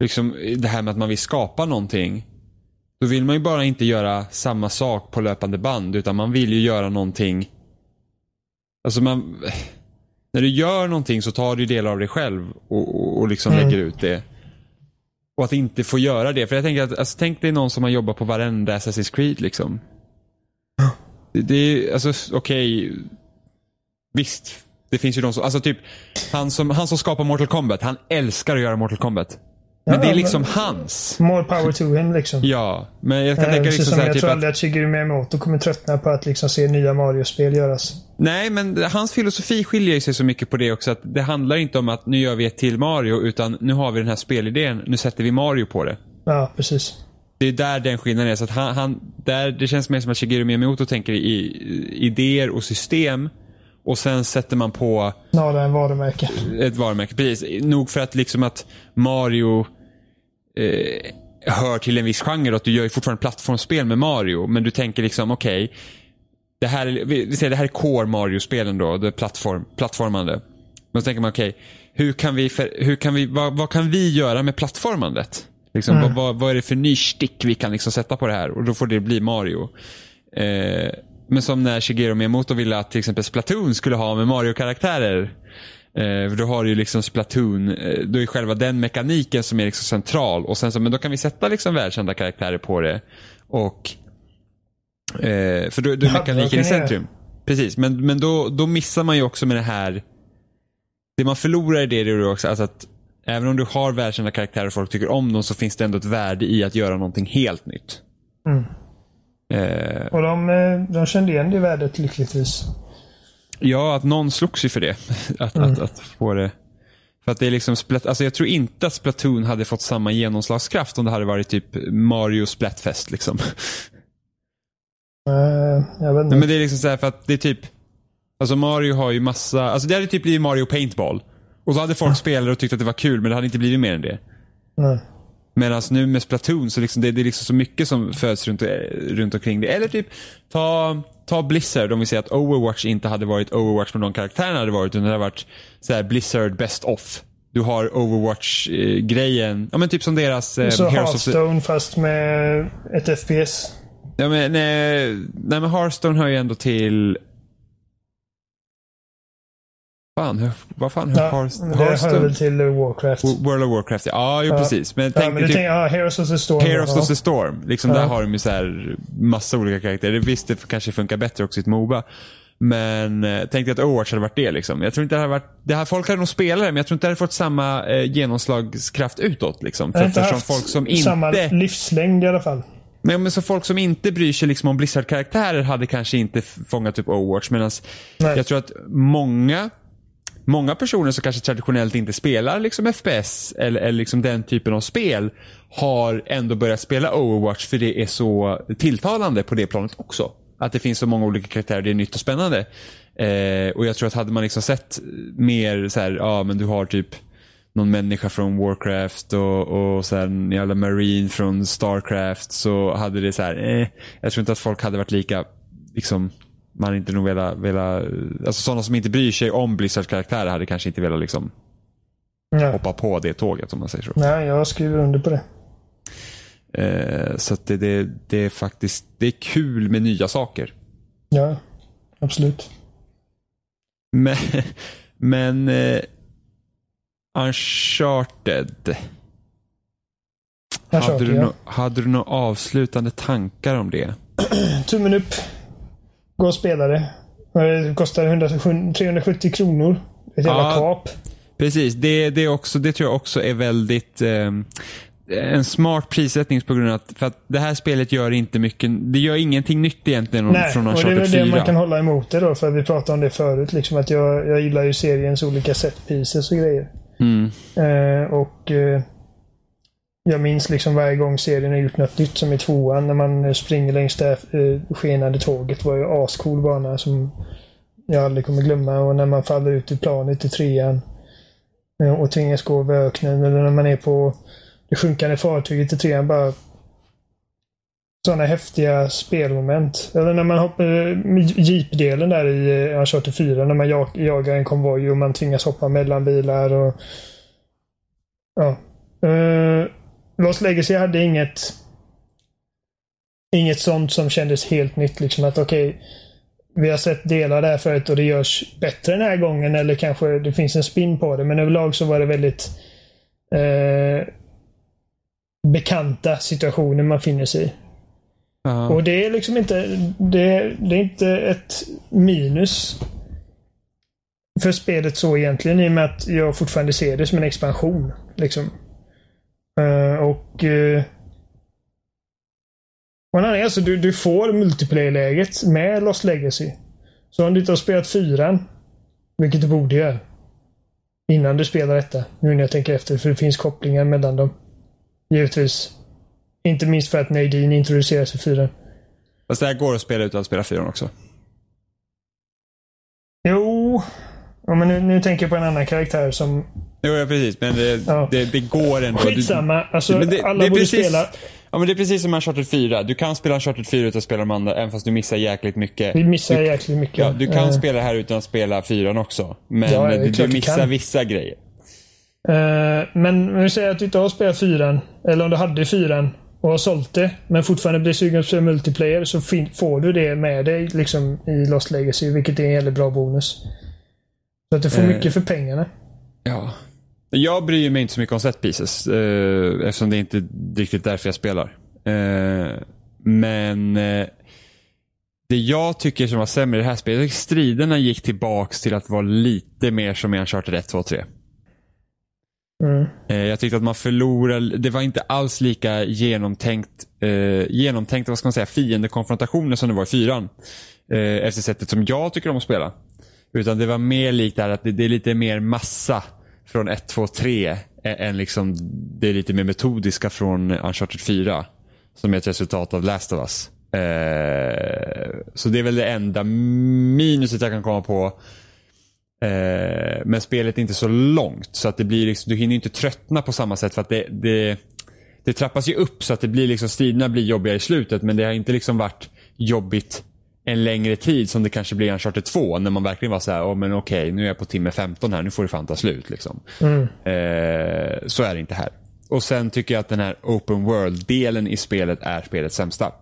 Liksom det här med att man vill skapa någonting. Då vill man ju bara inte göra samma sak på löpande band utan man vill ju göra någonting. Alltså man, när du gör någonting så tar du delar av dig själv och, och, och liksom Mm. lägger ut det. Och att inte få göra det. För jag tänker att, alltså, tänk dig någon som har jobbat på varenda Assassin's Creed liksom. Det, det är, alltså okej. Visst, det finns ju de som, alltså typ han som, han som skapar Mortal Kombat, han älskar att göra Mortal Kombat. Men Ja, det är liksom hans. More power to him liksom. Ja, men jag kan Eh, tänka precis liksom som så här, jag typ tror att, aldrig att Shigeru Miyamoto kommer tröttna på att liksom se nya Mario-spel göras. Nej, men hans filosofi skiljer sig så mycket på det också att det handlar inte om att nu gör vi ett till Mario utan nu har vi den här spelidén, nu sätter vi Mario på det. Ja, precis. Det är där den skillnaden är. Så att han, han, där, det känns mer som att Shigeru Miyamoto tänker i, i idéer och system och sen sätter man på Snarare än varumärke. ett varumärke. Precis. Nog för att liksom att Mario eh, hör till en viss genre att du gör ju fortfarande plattformsspel med Mario. Men du tänker liksom okej. det här, är- vi, säger det här är core Mario-spelen då. Det är plattform, plattformande. Men så tänker man okej. hur kan vi, för, hur kan vi, vad, vad kan vi göra med plattformandet? Liksom, Mm. vad, vad, vad är det för ny stick vi kan liksom sätta på det här? Och då får det bli Mario. Eh, men som när Shigeru Miyamoto ville att till exempel Splatoon skulle ha med Mario-karaktärer. Eh, då har du ju liksom Splatoon, eh, då är själva den mekaniken som är liksom central. Och sen så, men då kan vi sätta liksom världskända karaktärer på det. Och eh, För då, då är mekaniken det i centrum. Precis, men, men då, då missar man ju också med det här. Det man förlorar i det är ju också alltså att även om du har världskända karaktärer och folk tycker om dem så finns det ändå ett värde i att göra någonting helt nytt. Mm. Eh, Och de, eh, de kände igen det värdet lyckligtvis. Ja, att någon slogs ju för det. Att, att, att få det. För att det är liksom, Splat- alltså jag tror inte att Splatoon hade fått samma genomslagskraft om det hade varit typ Mario Splatfest liksom. Eh, jag vet inte. Men det är liksom så här för att det är typ, alltså Mario har ju massa, alltså det hade typ blivit Mario Paintball. Och så hade folk spelat och tyckt att det var kul men det hade inte blivit mer än det. Nej. Medan nu med Splatoon så liksom, det, det är liksom så mycket som föds runt, runt omkring det. Eller typ ta, ta Blizzard om vi säger att Overwatch inte hade varit Overwatch med de karaktärerna hade varit utan det hade varit så här Blizzard Best Off. Du har Overwatch-grejen, ja men typ som deras eh, Så of the- Hearthstone fast med ett FPS. Ja, men, nej, nej men Hearthstone hör ju ändå till... Fan, hur, vad fan hur Ja, Hearth- det hör väl till Warcraft. World of Warcraft, ja, ja jo, Ja. precis. Men Ja, tänk men du typ tänker, ja, Heroes of the Storm. Heroes of the Storm. Liksom. Där har de ju så här massa olika karaktärer. Visst, det kanske funkar bättre också i ett Moba. Men eh, tänk dig att Overwatch hade varit det. Liksom. Jag tror inte det hade varit, det här, folk hade nog spelat det, men jag tror inte det hade fått samma eh, genomslagskraft utåt. Liksom. Jag har För, inte haft folk som inte... samma livslängd i alla fall. Men, men så folk som inte bryr sig liksom om Blizzard-karaktärer hade kanske inte fångat upp Overwatch. Medan jag tror att många, många personer som kanske traditionellt inte spelar liksom FPS eller, eller liksom den typen av spel har ändå börjat spela Overwatch för det är så tilltalande på det planet också. Att det finns så många olika karaktärer, det är nytt och spännande. Eh, och jag tror att hade man liksom sett mer så här, ja men du har typ någon människa från Warcraft och, och sen jävla Marine från Starcraft så hade det så här, eh, jag tror inte att folk hade varit lika, liksom, man hade inte nog velat, velat alltså sådana som inte bryr sig om Blizzards karaktärer hade kanske inte velat liksom Ja. hoppa på det tåget om man säger så. Nej, jag skriver under på det. Eh, så det, det, det är faktiskt, det är kul med nya saker. Ja, absolut. Men, men eh, Uncharted. Hade Uncharted, du, ja. no, hade du några avslutande tankar om det? Tummen upp. Gå och spela det. Det kostar 100, 370 kronor. Ett jävla Ja. kap. Precis, det, det, också, det tror jag också är väldigt eh, en smart prissättning på grund av att, för att det här spelet gör inte mycket, det gör ingenting nytt egentligen Nej, från och det är Uncharted väl 4. det man kan hålla emot det då. För vi pratade om det förut. Liksom, att jag, jag gillar ju seriens olika set pieces och grejer. Mm. Eh, och eh, jag minns liksom varje gång serien har gjort något nytt som i tvåan när man springer längs det eh, skenande tåget. var ju ascool bana som jag aldrig kommer glömma. Och när man faller ut i planet i trean eh, och tvingas gå över öknen. Eller när man är på det sjunkande fartyget i trean. Bara sådana häftiga spelmoment. Eller när man hoppar eh, jeepdelen där i eh, Uncharted 4 när man jag, jagar en konvoj och man tvingas hoppa mellan bilar och Ja. Uh, Lost Legacy hade inget Inget sånt som kändes helt nytt. Liksom att okej, vi har sett delar där förut och det görs bättre den här gången eller kanske det finns en spin på det. Men överlag så var det väldigt eh, bekanta situationer man finner sig i. Ja. Och det är liksom inte det, det är inte ett minus för spelet så egentligen i och med att jag fortfarande ser det som en expansion. Liksom. Eh, och uh, och en annan, alltså, du, du får multiplayer-läget med Lost Legacy. Så om du inte har spelat fyran, vilket du borde göra, innan du spelar detta, nu när jag tänker efter, för det finns kopplingar mellan dem. Givetvis. Inte minst för att Nadine introduceras i fyran. Fast det här går att spela utan att spela fyran också. Jo. Ja, men nu, nu tänker jag på en annan karaktär som... Jo, ja, precis. Men det, Ja. det, det går ändå. Skitsamma. Alltså, Men det- alla det är borde precis- spela. Ja, men det är precis som Uncharted 4. Du kan spela Uncharted 4 utan att spela de andra, även fast du missar jäkligt mycket. Vi missar du, jäkligt mycket. Ja, du kan Eh, spela det här utan att spela 4 också. Men Ja, du, du du missar kan. vissa grejer. eh, men om vi säger att du inte har spelat fyran, eller om du hade fyran och har sålt det, men fortfarande blir sugen på att spela multiplayer, så får du det med dig liksom, i Lost Legacy, vilket är en jävligt bra bonus. Så att du får Eh. mycket för pengarna. Ja. Jag bryr mig inte så mycket om set pieces. Eh, eftersom det inte är riktigt därför jag spelar. Eh, men eh, det jag tycker som var sämre i det här spelet, striderna gick tillbaks till att vara lite mer som i Uncharted 1, 2, 3. Mm. Eh, Jag tyckte att man förlorade, det var inte alls lika genomtänkt, eh, genomtänkt vad ska man säga, fiendekonfrontationer som det var i fyran. Eh, efter sättet som jag tycker om att spela. Utan det var mer likt där att det, det är lite mer massa från 1, 2, 3 än liksom det lite mer metodiska från Uncharted 4. Som är ett resultat av Last of Us. Eh, så det är väl det enda minuset jag kan komma på. Eh, men spelet är inte så långt så att det blir liksom, du hinner inte tröttna på samma sätt för att det, det, det trappas ju upp så att det blir liksom, striderna blir jobbiga i slutet men det har inte liksom varit jobbigt en längre tid som det kanske blir i Uncharted 2 när man verkligen var så här, oh, men okej nu är jag på timme 15 här, nu får det fan ta slut. Liksom. Mm. Eh, så är det inte här. Och sen tycker jag att den här open world-delen i spelet är spelets sämsta.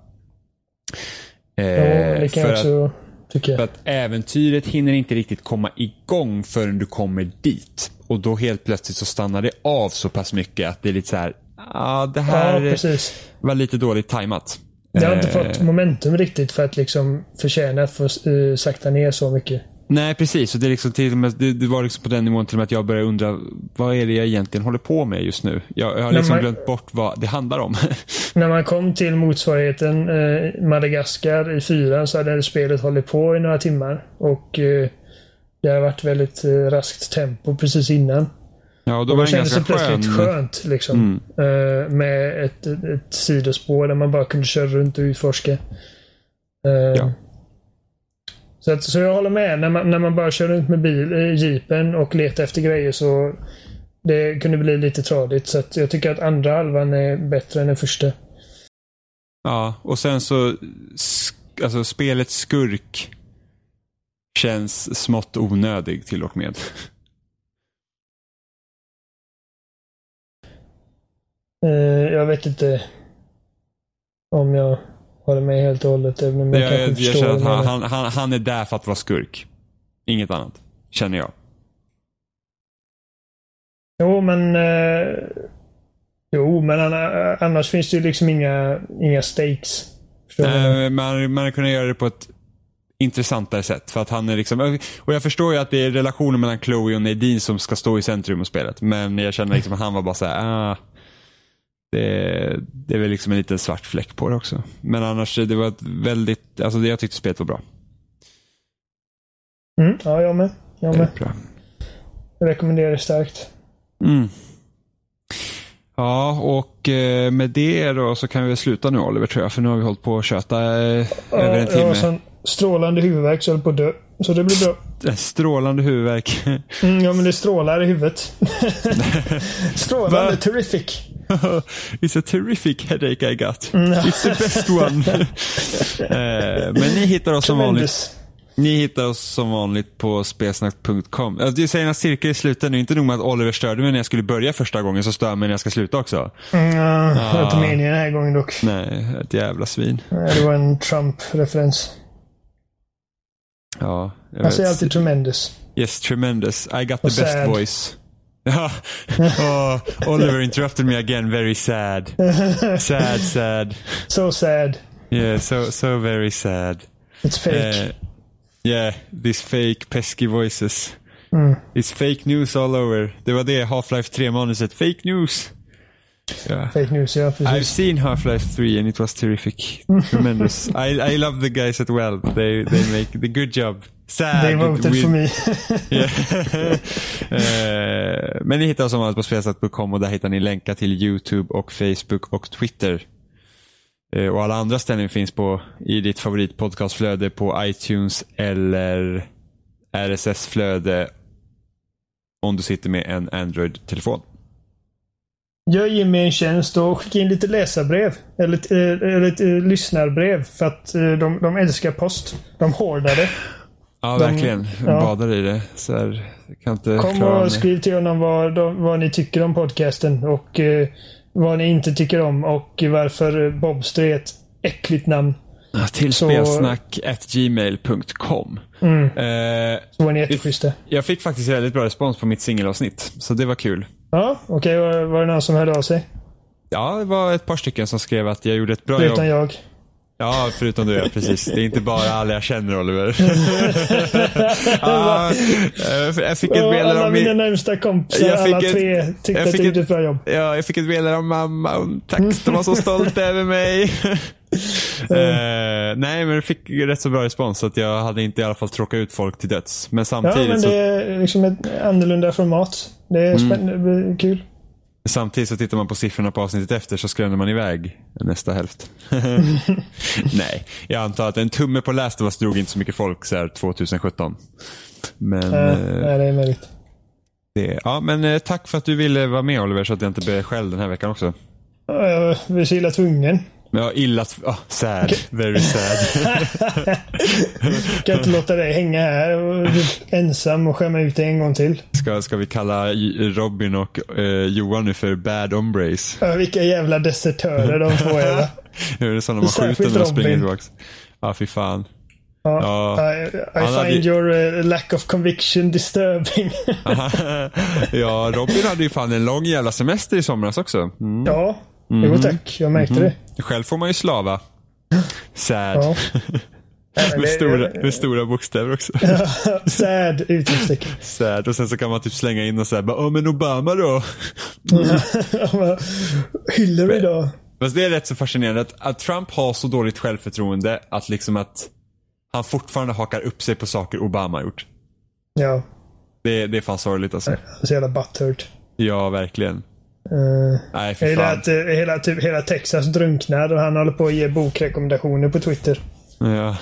Ja, Eh, det kan för jag att- också tycka. för att äventyret hinner inte riktigt komma igång förrän du kommer dit. Och då helt plötsligt så stannar det av så pass mycket att det är lite så här, ja det Ja, här precis. var lite dåligt tajmat. Det har inte Eh, fått momentum riktigt för att liksom förtjäna att få uh, sakta ner så mycket. Nej precis, och det, är liksom till med, det, det var liksom på den nivån till och med att jag började undra vad är det jag egentligen håller på med just nu? Jag, jag har liksom man- glömt bort vad det handlar om. När man kom till motsvarigheten eh, Madagaskar i fyran så hade spelet hållit på i några timmar. Och eh, det har varit väldigt eh, raskt tempo precis innan. Ja, och då Och var det kändes det plötsligt skön. skönt liksom. Eh, med ett, ett, sidospår där man bara kunde köra runt och utforska. Eh, Ja. så, att, så jag håller med. När man, när man bara kör runt med bil, eh, jeepen och letar efter grejer så det kunde bli lite tradigt. Så att jag tycker att andra halvan är bättre än den första. Ja, och sen så, alltså spelets skurk känns smått onödig till och med. jag vet inte om jag håller med helt och hållet. Även om jag, Jag, jag, jag känner att han, han, han, han är där för att vara skurk. Inget annat. Känner jag. Jo, men... Eh, jo, men anna- annars finns det ju liksom inga, inga stakes. Nej, man, man kunna göra det på ett intressantare sätt. För att han är liksom, och jag förstår ju att det är relationen mellan Chloe och Nadine som ska stå i centrum av spelet. Men jag känner liksom att han var bara så här, ah, det, det är väl liksom en liten svart fläck på det också. Men annars, det var ett väldigt, alltså det jag tyckte spelet var bra. Mm, ja, jag med. Jag med. Bra. Jag rekommenderar det starkt. Mm. Ja, och eh, med det då så kan vi sluta nu Oliver tror jag. För nu har vi hållit på att köta eh, över en Ja, jag har timme. sån strålande huvudvärk så jag höll på att dö. Så det blir bra. En Strålande huvudvärk. Mm, ja, men det strålar i huvudet. strålande, terrific. It's a terrific headache I got. Mm. It's the best one. Eh, Men ni hittar oss som vanligt. Ni hittar oss som vanligt på spelsnack.com. Alltså, Du säger en cirkel i slutet nu. Inte nog med att Oliver störde mig när jag skulle börja första gången, så stör mig när jag ska sluta också. Mm, ja, det var inte Ah. meningen den här gången dock. Nej, ett jävla svin. Det var en Trump-referens. Ja, jag Han säger alltid tremendous. Yes, tremendous. I got the Och best sad. voice. Oh, Oliver interrupted me again. Very sad. Sad, sad. So sad. Yeah, so so very sad. It's fake. Eh, yeah, these fake pesky voices. Mm. It's fake news all over. Det var det Half-Life 3-manuset. Fake news. Yeah. Fake news, ja I've seen Half-Life 3 and it was terrific. Tremendous. I, I love the guys at Well. They, they make the good job. Sad. They voted with- for me. Men ni hittar oss som vanligt på spelsnack.com och där hittar ni länkar till YouTube och Facebook och Twitter. Eh, Och alla andra ställen finns på i ditt favoritpodcastflöde på iTunes eller RSS-flöde om du sitter med en Android-telefon. Gör Jimmy en tjänst och skicka in lite läsarbrev. Eller, ett, eh, eller ett eh, lyssnarbrev. För att de, de älskar post. De hårdar det. Ja, De- verkligen. ja. Badar i det. Så här, kan inte Kom och skriv till honom vad, de, vad ni tycker om podcasten. Och eh, vad ni inte tycker om. Och varför Bobster är ett äckligt namn. Ja, Till spelsnack.gmail.com. Mm. Eh, Så var ni jätteschyssta. jag fick faktiskt väldigt bra respons på mitt singelavsnitt. Så det var kul. Ja, okej. Var, var det någon som hörde av sig? Ja, det var ett par stycken som skrev att jag gjorde ett bra Förutom jobb. jag. Ja, förutom du ja, precis. Det är inte bara alla jag känner Oliver. ja, eh, jag fick ett meddelande om mina min... närmsta kompisar, Jag fick alla tre, tyckte att jag gjorde ett- bra jobb. Ja, jag fick ett meddelande av mamma. Tack, de var så stolta över mig. eh, nej, men jag fick rätt så bra respons. Så att jag hade inte i alla fall tråkat ut folk till döds. Men Ja, samtidigt, men så, det är liksom ett annorlunda format. Det Mm. är det blir kul. Samtidigt så tittar man på siffrorna på avsnittet efter så skrämmer man iväg nästa hälft. nej, jag antar att en tumme på Last of Us drog inte så mycket folk så här 2017. Men, Äh, nej, det är möjligt. det, ja, men eh, tack för att du ville vara med Oliver så att jag inte blev själv den här veckan också. Ja, Jag är så illa tvungen. Har illa... Oh, sad. Very sad. kan inte låta dig hänga här och ensam och skämma ut dig en gång till. Ska, ska vi kalla Robin och eh, Johan nu för bad hombres? Ja, vilka jävla desertörer de två är? Hur är det så när man skjuter när de springer tillbaks? Ja, fy fan. Ja, I, I find hade... your uh, lack of conviction disturbing. ja, Robin hade ju fan en lång jävla semester i somras också. Mm. Ja, mm. jo tack. Jag märkte mm. det. Själv får man ju slava. Sad. Ja. med, stora, med stora bokstäver också. sad utropstecken. Sad. Och sen så kan man typ slänga in och säga, ja men Obama då? Hillary då? Fast det är rätt så fascinerande att, att Trump har så dåligt självförtroende att liksom att han fortfarande hakar upp sig på saker Obama har gjort. Ja. Det, det är fan sorgligt alltså. Så jävla butthurt. Ja, verkligen. Uh, Nej, för fan. Att, uh, hela, typ, hela Texas drunknar och han håller på att ge bokrekommendationer på Twitter. Ja.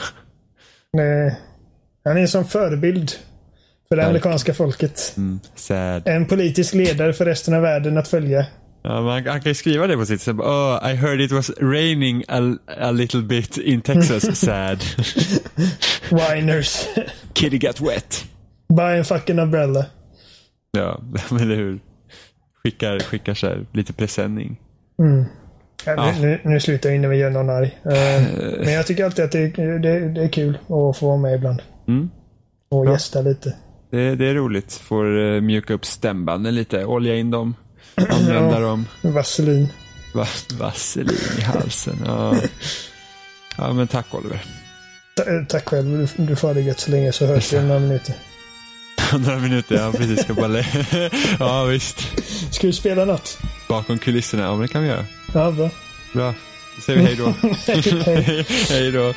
Uh, han är en sån förebild för det amerikanska folket. Mm, sad. En politisk ledare för resten av världen att följa. Ja, man, han kan ju skriva det på sitt sätt. Oh, I heard it was raining a, a little bit in Texas. Sad. Winers. Kitty got wet. Buy a fucking umbrella. Ja, men eller hur. Skickar, skickar så här, lite presenning. Mm. Ja, ja. Nu, nu slutar jag innan vi gör någon arg. Uh, men jag tycker alltid att det, det, det är kul att få vara med ibland. Mm. Och ja. gästa lite. Det, det är roligt. Får uh, mjuka upp stämbanden lite. Olja in dem. Använda dem. Vaselin. Va vaselin i halsen. Ja. ja, men tack Oliver. Ta tack själv. Du, du får ha det gött så länge så hörs vi om några minuter. några minuter, ja precis. Ska bara ja visst. Ska vi spela något? Bakom kulisserna, ja men det kan vi göra. Ja, bra. Bra. Då säger vi hej då. hej. hej då.